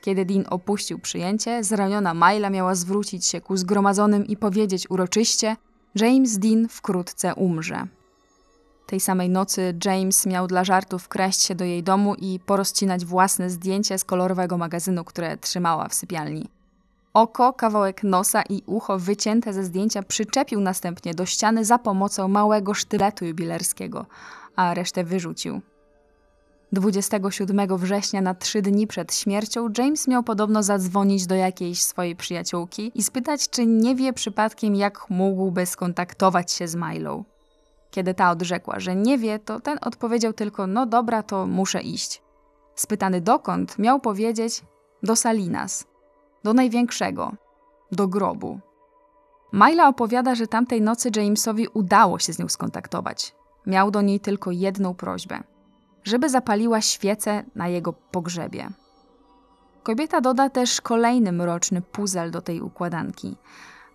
Kiedy Dean opuścił przyjęcie, zraniona Myla miała zwrócić się ku zgromadzonym i powiedzieć uroczyście: James Dean wkrótce umrze. Tej samej nocy James miał dla żartów kreść się do jej domu i porozcinać własne zdjęcie z kolorowego magazynu, które trzymała w sypialni. Oko, kawałek nosa i ucho wycięte ze zdjęcia przyczepił następnie do ściany za pomocą małego sztyletu jubilerskiego, a resztę wyrzucił. 27 września, na trzy dni przed śmiercią, James miał podobno zadzwonić do jakiejś swojej przyjaciółki i spytać, czy nie wie przypadkiem, jak mógłby skontaktować się z Milo. Kiedy ta odrzekła, że nie wie, to ten odpowiedział tylko: No dobra, to muszę iść. Spytany dokąd, miał powiedzieć: Do Salinas, do największego, do grobu. Myla opowiada, że tamtej nocy Jamesowi udało się z nią skontaktować. Miał do niej tylko jedną prośbę: żeby zapaliła świecę na jego pogrzebie. Kobieta doda też kolejny mroczny puzel do tej układanki.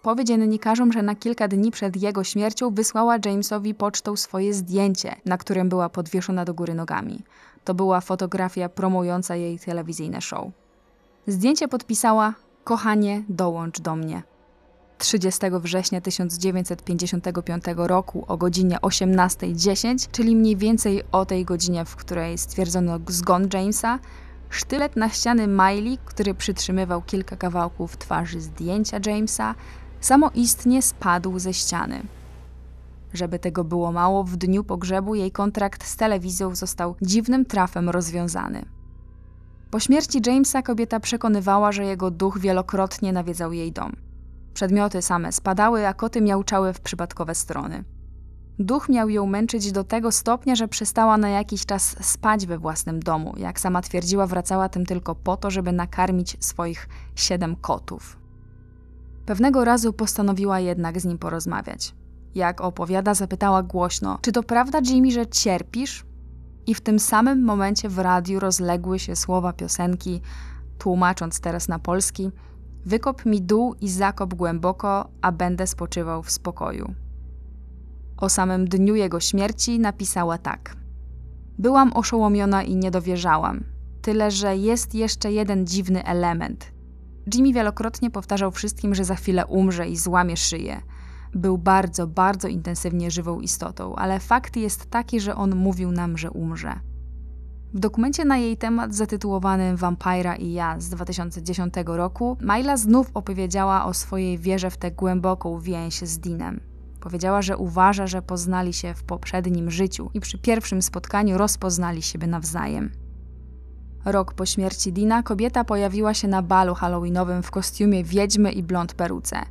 Powie dziennikarzom, że na kilka dni przed jego śmiercią wysłała Jamesowi pocztą swoje zdjęcie, na którym była podwieszona do góry nogami. To była fotografia promująca jej telewizyjne show. Zdjęcie podpisała: Kochanie, dołącz do mnie. 30 września 1955 roku o godzinie 18.10, czyli mniej więcej o tej godzinie, w której stwierdzono zgon Jamesa, sztylet na ściany Miley, który przytrzymywał kilka kawałków twarzy zdjęcia Jamesa, samoistnie spadł ze ściany. Żeby tego było mało, w dniu pogrzebu jej kontrakt z telewizją został dziwnym trafem rozwiązany. Po śmierci Jamesa kobieta przekonywała, że jego duch wielokrotnie nawiedzał jej dom. Przedmioty same spadały, a koty miałczały w przypadkowe strony. Duch miał ją męczyć do tego stopnia, że przestała na jakiś czas spać we własnym domu. Jak sama twierdziła, wracała tym tylko po to, żeby nakarmić swoich siedem kotów. Pewnego razu postanowiła jednak z nim porozmawiać. Jak opowiada, zapytała głośno: Czy to prawda, Jimmy, że cierpisz? I w tym samym momencie w radiu rozległy się słowa piosenki, tłumacząc teraz na polski: Wykop mi dół i zakop głęboko, a będę spoczywał w spokoju. O samym dniu jego śmierci napisała tak: Byłam oszołomiona i nie dowierzałam. Tyle, że jest jeszcze jeden dziwny element. Jimmy wielokrotnie powtarzał wszystkim, że za chwilę umrze i złamie szyję. Był bardzo, bardzo intensywnie żywą istotą, ale fakt jest taki, że on mówił nam, że umrze. W dokumencie na jej temat zatytułowanym Vampira i ja z 2010 roku Myla znów opowiedziała o swojej wierze w tę głęboką więź z Dinem. Powiedziała, że uważa, że poznali się w poprzednim życiu i przy pierwszym spotkaniu rozpoznali siebie nawzajem. Rok po śmierci Dina kobieta pojawiła się na balu halloweenowym w kostiumie wiedźmy i blond peruce.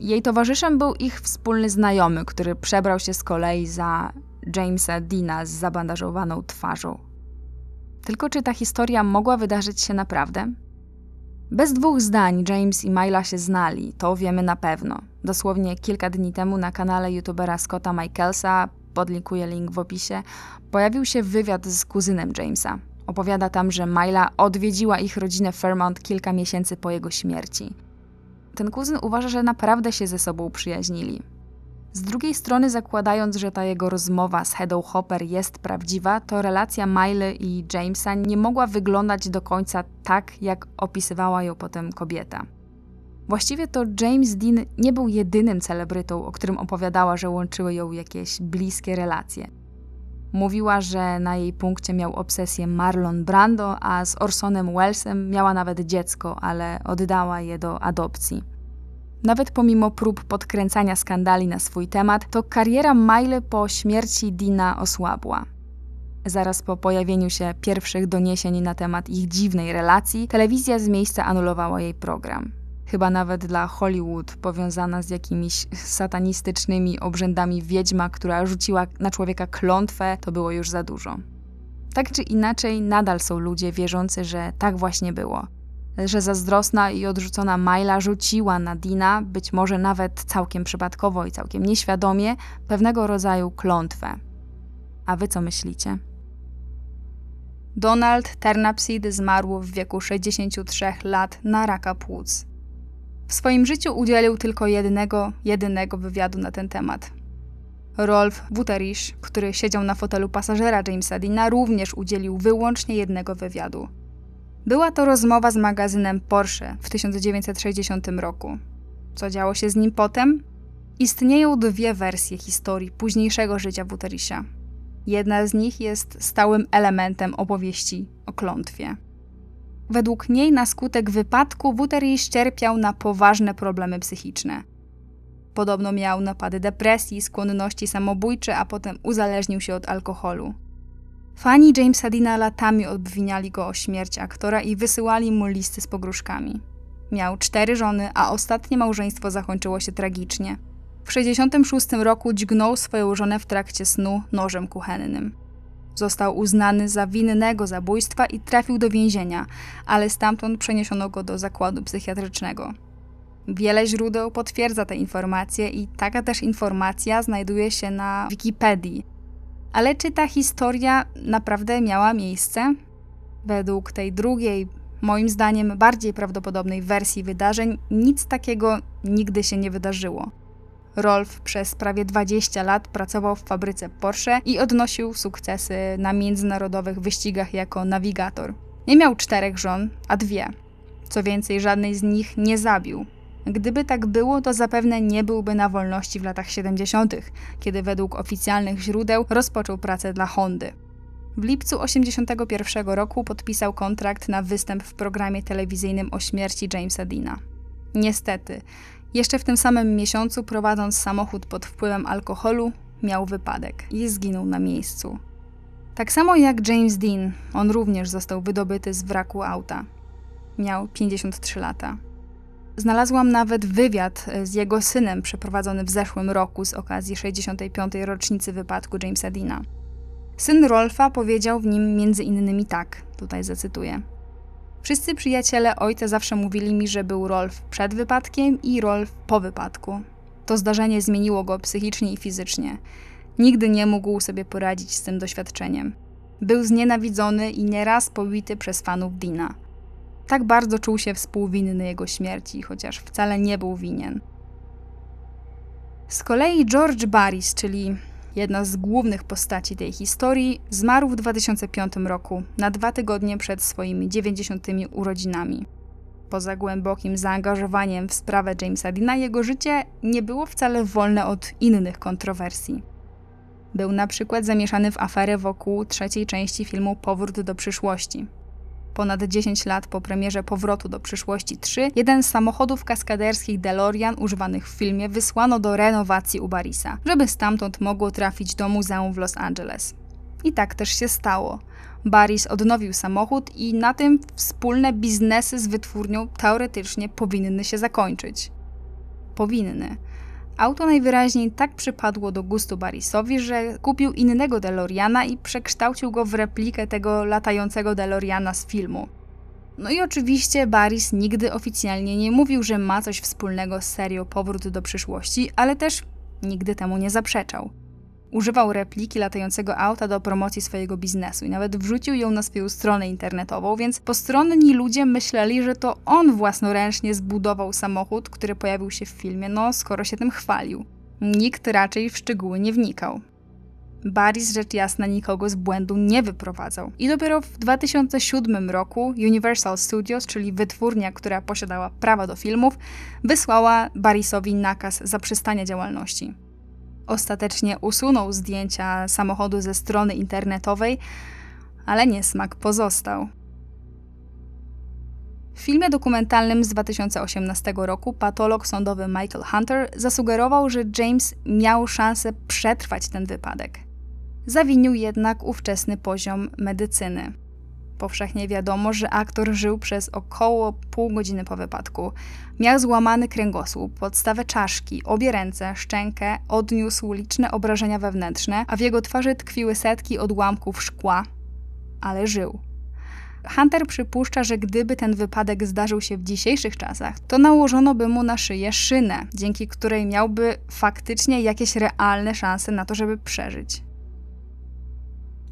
Jej towarzyszem był ich wspólny znajomy, który przebrał się z kolei za Jamesa Dina z zabandażowaną twarzą. Tylko czy ta historia mogła wydarzyć się naprawdę? Bez dwóch zdań James i Myla się znali, to wiemy na pewno. Dosłownie kilka dni temu na kanale youtubera Scotta Michaelsa, podlinkuję link w opisie, pojawił się wywiad z kuzynem Jamesa. Opowiada tam, że Myla odwiedziła ich rodzinę Fairmount kilka miesięcy po jego śmierci. Ten kuzyn uważa, że naprawdę się ze sobą przyjaźnili. Z drugiej strony, zakładając, że ta jego rozmowa z Hedą Hopper jest prawdziwa, to relacja Miley i Jamesa nie mogła wyglądać do końca tak, jak opisywała ją potem kobieta. Właściwie to James Dean nie był jedynym celebrytą, o którym opowiadała, że łączyły ją jakieś bliskie relacje. Mówiła, że na jej punkcie miał obsesję Marlon Brando, a z Orsonem Wellesem miała nawet dziecko, ale oddała je do adopcji. Nawet pomimo prób podkręcania skandali na swój temat, to kariera Miley po śmierci Dina osłabła. Zaraz po pojawieniu się pierwszych doniesień na temat ich dziwnej relacji, telewizja z miejsca anulowała jej program. Chyba nawet dla Hollywood, powiązana z jakimiś satanistycznymi obrzędami wiedźma, która rzuciła na człowieka klątwę, to było już za dużo. Tak czy inaczej, nadal są ludzie wierzący, że tak właśnie było że zazdrosna i odrzucona Myla rzuciła na Dina, być może nawet całkiem przypadkowo i całkiem nieświadomie, pewnego rodzaju klątwę. A wy co myślicie? Donald Ternapseed zmarł w wieku 63 lat na raka płuc. W swoim życiu udzielił tylko jednego, jedynego wywiadu na ten temat. Rolf Wuterisch, który siedział na fotelu pasażera Jamesa Dina, również udzielił wyłącznie jednego wywiadu – była to rozmowa z magazynem Porsche w 1960 roku. Co działo się z nim potem? Istnieją dwie wersje historii późniejszego życia Wuterisia. Jedna z nich jest stałym elementem opowieści o klątwie. Według niej na skutek wypadku Wuteriś cierpiał na poważne problemy psychiczne. Podobno miał napady depresji, skłonności samobójcze, a potem uzależnił się od alkoholu. Fani Jamesa Dina latami obwiniali go o śmierć aktora i wysyłali mu listy z pogróżkami. Miał cztery żony, a ostatnie małżeństwo zakończyło się tragicznie. W 66 roku dźgnął swoją żonę w trakcie snu nożem kuchennym. Został uznany za winnego zabójstwa i trafił do więzienia, ale stamtąd przeniesiono go do zakładu psychiatrycznego. Wiele źródeł potwierdza te informacje i taka też informacja znajduje się na Wikipedii, ale czy ta historia naprawdę miała miejsce? Według tej drugiej, moim zdaniem bardziej prawdopodobnej wersji wydarzeń, nic takiego nigdy się nie wydarzyło. Rolf przez prawie 20 lat pracował w fabryce Porsche i odnosił sukcesy na międzynarodowych wyścigach jako nawigator. Nie miał czterech żon, a dwie. Co więcej, żadnej z nich nie zabił. Gdyby tak było, to zapewne nie byłby na wolności w latach 70., kiedy według oficjalnych źródeł rozpoczął pracę dla Hondy. W lipcu 1981 roku podpisał kontrakt na występ w programie telewizyjnym o śmierci Jamesa Deana. Niestety, jeszcze w tym samym miesiącu, prowadząc samochód pod wpływem alkoholu, miał wypadek i zginął na miejscu. Tak samo jak James Dean, on również został wydobyty z wraku auta. Miał 53 lata. Znalazłam nawet wywiad z jego synem przeprowadzony w zeszłym roku z okazji 65. rocznicy wypadku Jamesa Deana. Syn Rolfa powiedział w nim między innymi tak, tutaj zacytuję. Wszyscy przyjaciele ojca zawsze mówili mi, że był Rolf przed wypadkiem i Rolf po wypadku. To zdarzenie zmieniło go psychicznie i fizycznie. Nigdy nie mógł sobie poradzić z tym doświadczeniem. Był znienawidzony i nieraz pobity przez fanów Dina. Tak bardzo czuł się współwinny jego śmierci, chociaż wcale nie był winien. Z kolei George Barris, czyli jedna z głównych postaci tej historii, zmarł w 2005 roku, na dwa tygodnie przed swoimi 90. urodzinami. Poza głębokim zaangażowaniem w sprawę Jamesa Deana, jego życie nie było wcale wolne od innych kontrowersji. Był na przykład zamieszany w aferę wokół trzeciej części filmu Powrót do przyszłości, ponad 10 lat po premierze Powrotu do przyszłości 3, jeden z samochodów kaskaderskich DeLorean używanych w filmie wysłano do renowacji u Barisa, żeby stamtąd mogło trafić do muzeum w Los Angeles. I tak też się stało. Baris odnowił samochód i na tym wspólne biznesy z wytwórnią teoretycznie powinny się zakończyć. Powinny. Auto najwyraźniej tak przypadło do gustu Barisowi, że kupił innego DeLoreana i przekształcił go w replikę tego latającego DeLoreana z filmu. No i oczywiście Baris nigdy oficjalnie nie mówił, że ma coś wspólnego z serią Powrót do przyszłości, ale też nigdy temu nie zaprzeczał. Używał repliki latającego auta do promocji swojego biznesu i nawet wrzucił ją na swoją stronę internetową, więc postronni ludzie myśleli, że to on własnoręcznie zbudował samochód, który pojawił się w filmie, no skoro się tym chwalił. Nikt raczej w szczegóły nie wnikał. Baris rzecz jasna nikogo z błędu nie wyprowadzał. I dopiero w 2007 roku Universal Studios, czyli wytwórnia, która posiadała prawa do filmów, wysłała Barisowi nakaz zaprzestania działalności. Ostatecznie usunął zdjęcia samochodu ze strony internetowej, ale niesmak pozostał. W filmie dokumentalnym z 2018 roku patolog sądowy Michael Hunter zasugerował, że James miał szansę przetrwać ten wypadek. Zawinił jednak ówczesny poziom medycyny. Powszechnie wiadomo, że aktor żył przez około pół godziny po wypadku. Miał złamany kręgosłup, podstawę czaszki, obie ręce, szczękę, odniósł liczne obrażenia wewnętrzne, a w jego twarzy tkwiły setki odłamków szkła. Ale żył. Hunter przypuszcza, że gdyby ten wypadek zdarzył się w dzisiejszych czasach, to nałożono by mu na szyję szynę, dzięki której miałby faktycznie jakieś realne szanse na to, żeby przeżyć.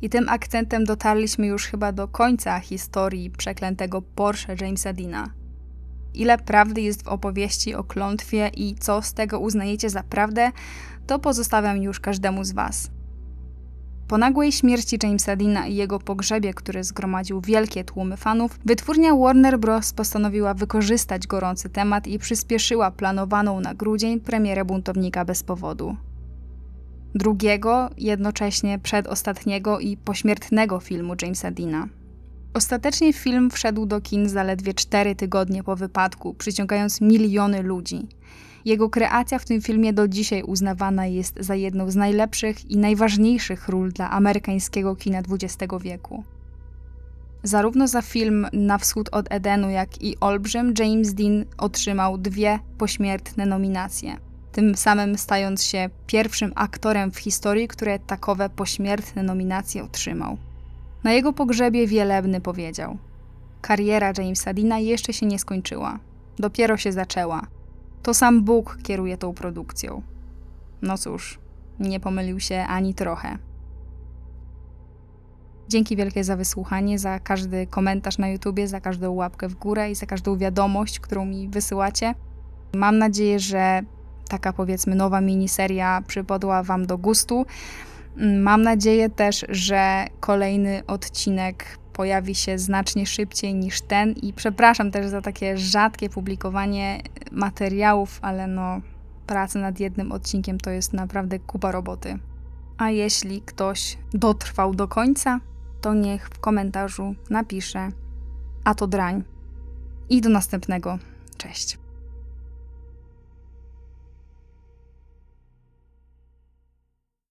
I tym akcentem dotarliśmy już chyba do końca historii przeklętego Porsche Jamesa Dina. Ile prawdy jest w opowieści o klątwie i co z tego uznajecie za prawdę, to pozostawiam już każdemu z Was. Po nagłej śmierci Jamesa Dina i jego pogrzebie, który zgromadził wielkie tłumy fanów, wytwórnia Warner Bros. postanowiła wykorzystać gorący temat i przyspieszyła planowaną na grudzień premierę Buntownika bez powodu drugiego, jednocześnie przedostatniego i pośmiertnego filmu Jamesa Deana. Ostatecznie film wszedł do kin zaledwie cztery tygodnie po wypadku, przyciągając miliony ludzi. Jego kreacja w tym filmie do dzisiaj uznawana jest za jedną z najlepszych i najważniejszych ról dla amerykańskiego kina XX wieku. Zarówno za film Na wschód od Edenu, jak i Olbrzym James Dean otrzymał dwie pośmiertne nominacje – tym samym stając się pierwszym aktorem w historii, który takowe pośmiertne nominacje otrzymał. Na jego pogrzebie Wielebny powiedział: Kariera Jamesa Dina jeszcze się nie skończyła. Dopiero się zaczęła. To sam Bóg kieruje tą produkcją. No cóż, nie pomylił się ani trochę. Dzięki wielkie za wysłuchanie, za każdy komentarz na YouTubie, za każdą łapkę w górę i za każdą wiadomość, którą mi wysyłacie. Mam nadzieję, że taka powiedzmy nowa miniseria przypadła Wam do gustu. Mam nadzieję też, że kolejny odcinek pojawi się znacznie szybciej niż ten i przepraszam też za takie rzadkie publikowanie materiałów, ale no praca nad jednym odcinkiem to jest naprawdę kupa roboty. A jeśli ktoś dotrwał do końca, to niech w komentarzu napisze a to drań. I do następnego. Cześć.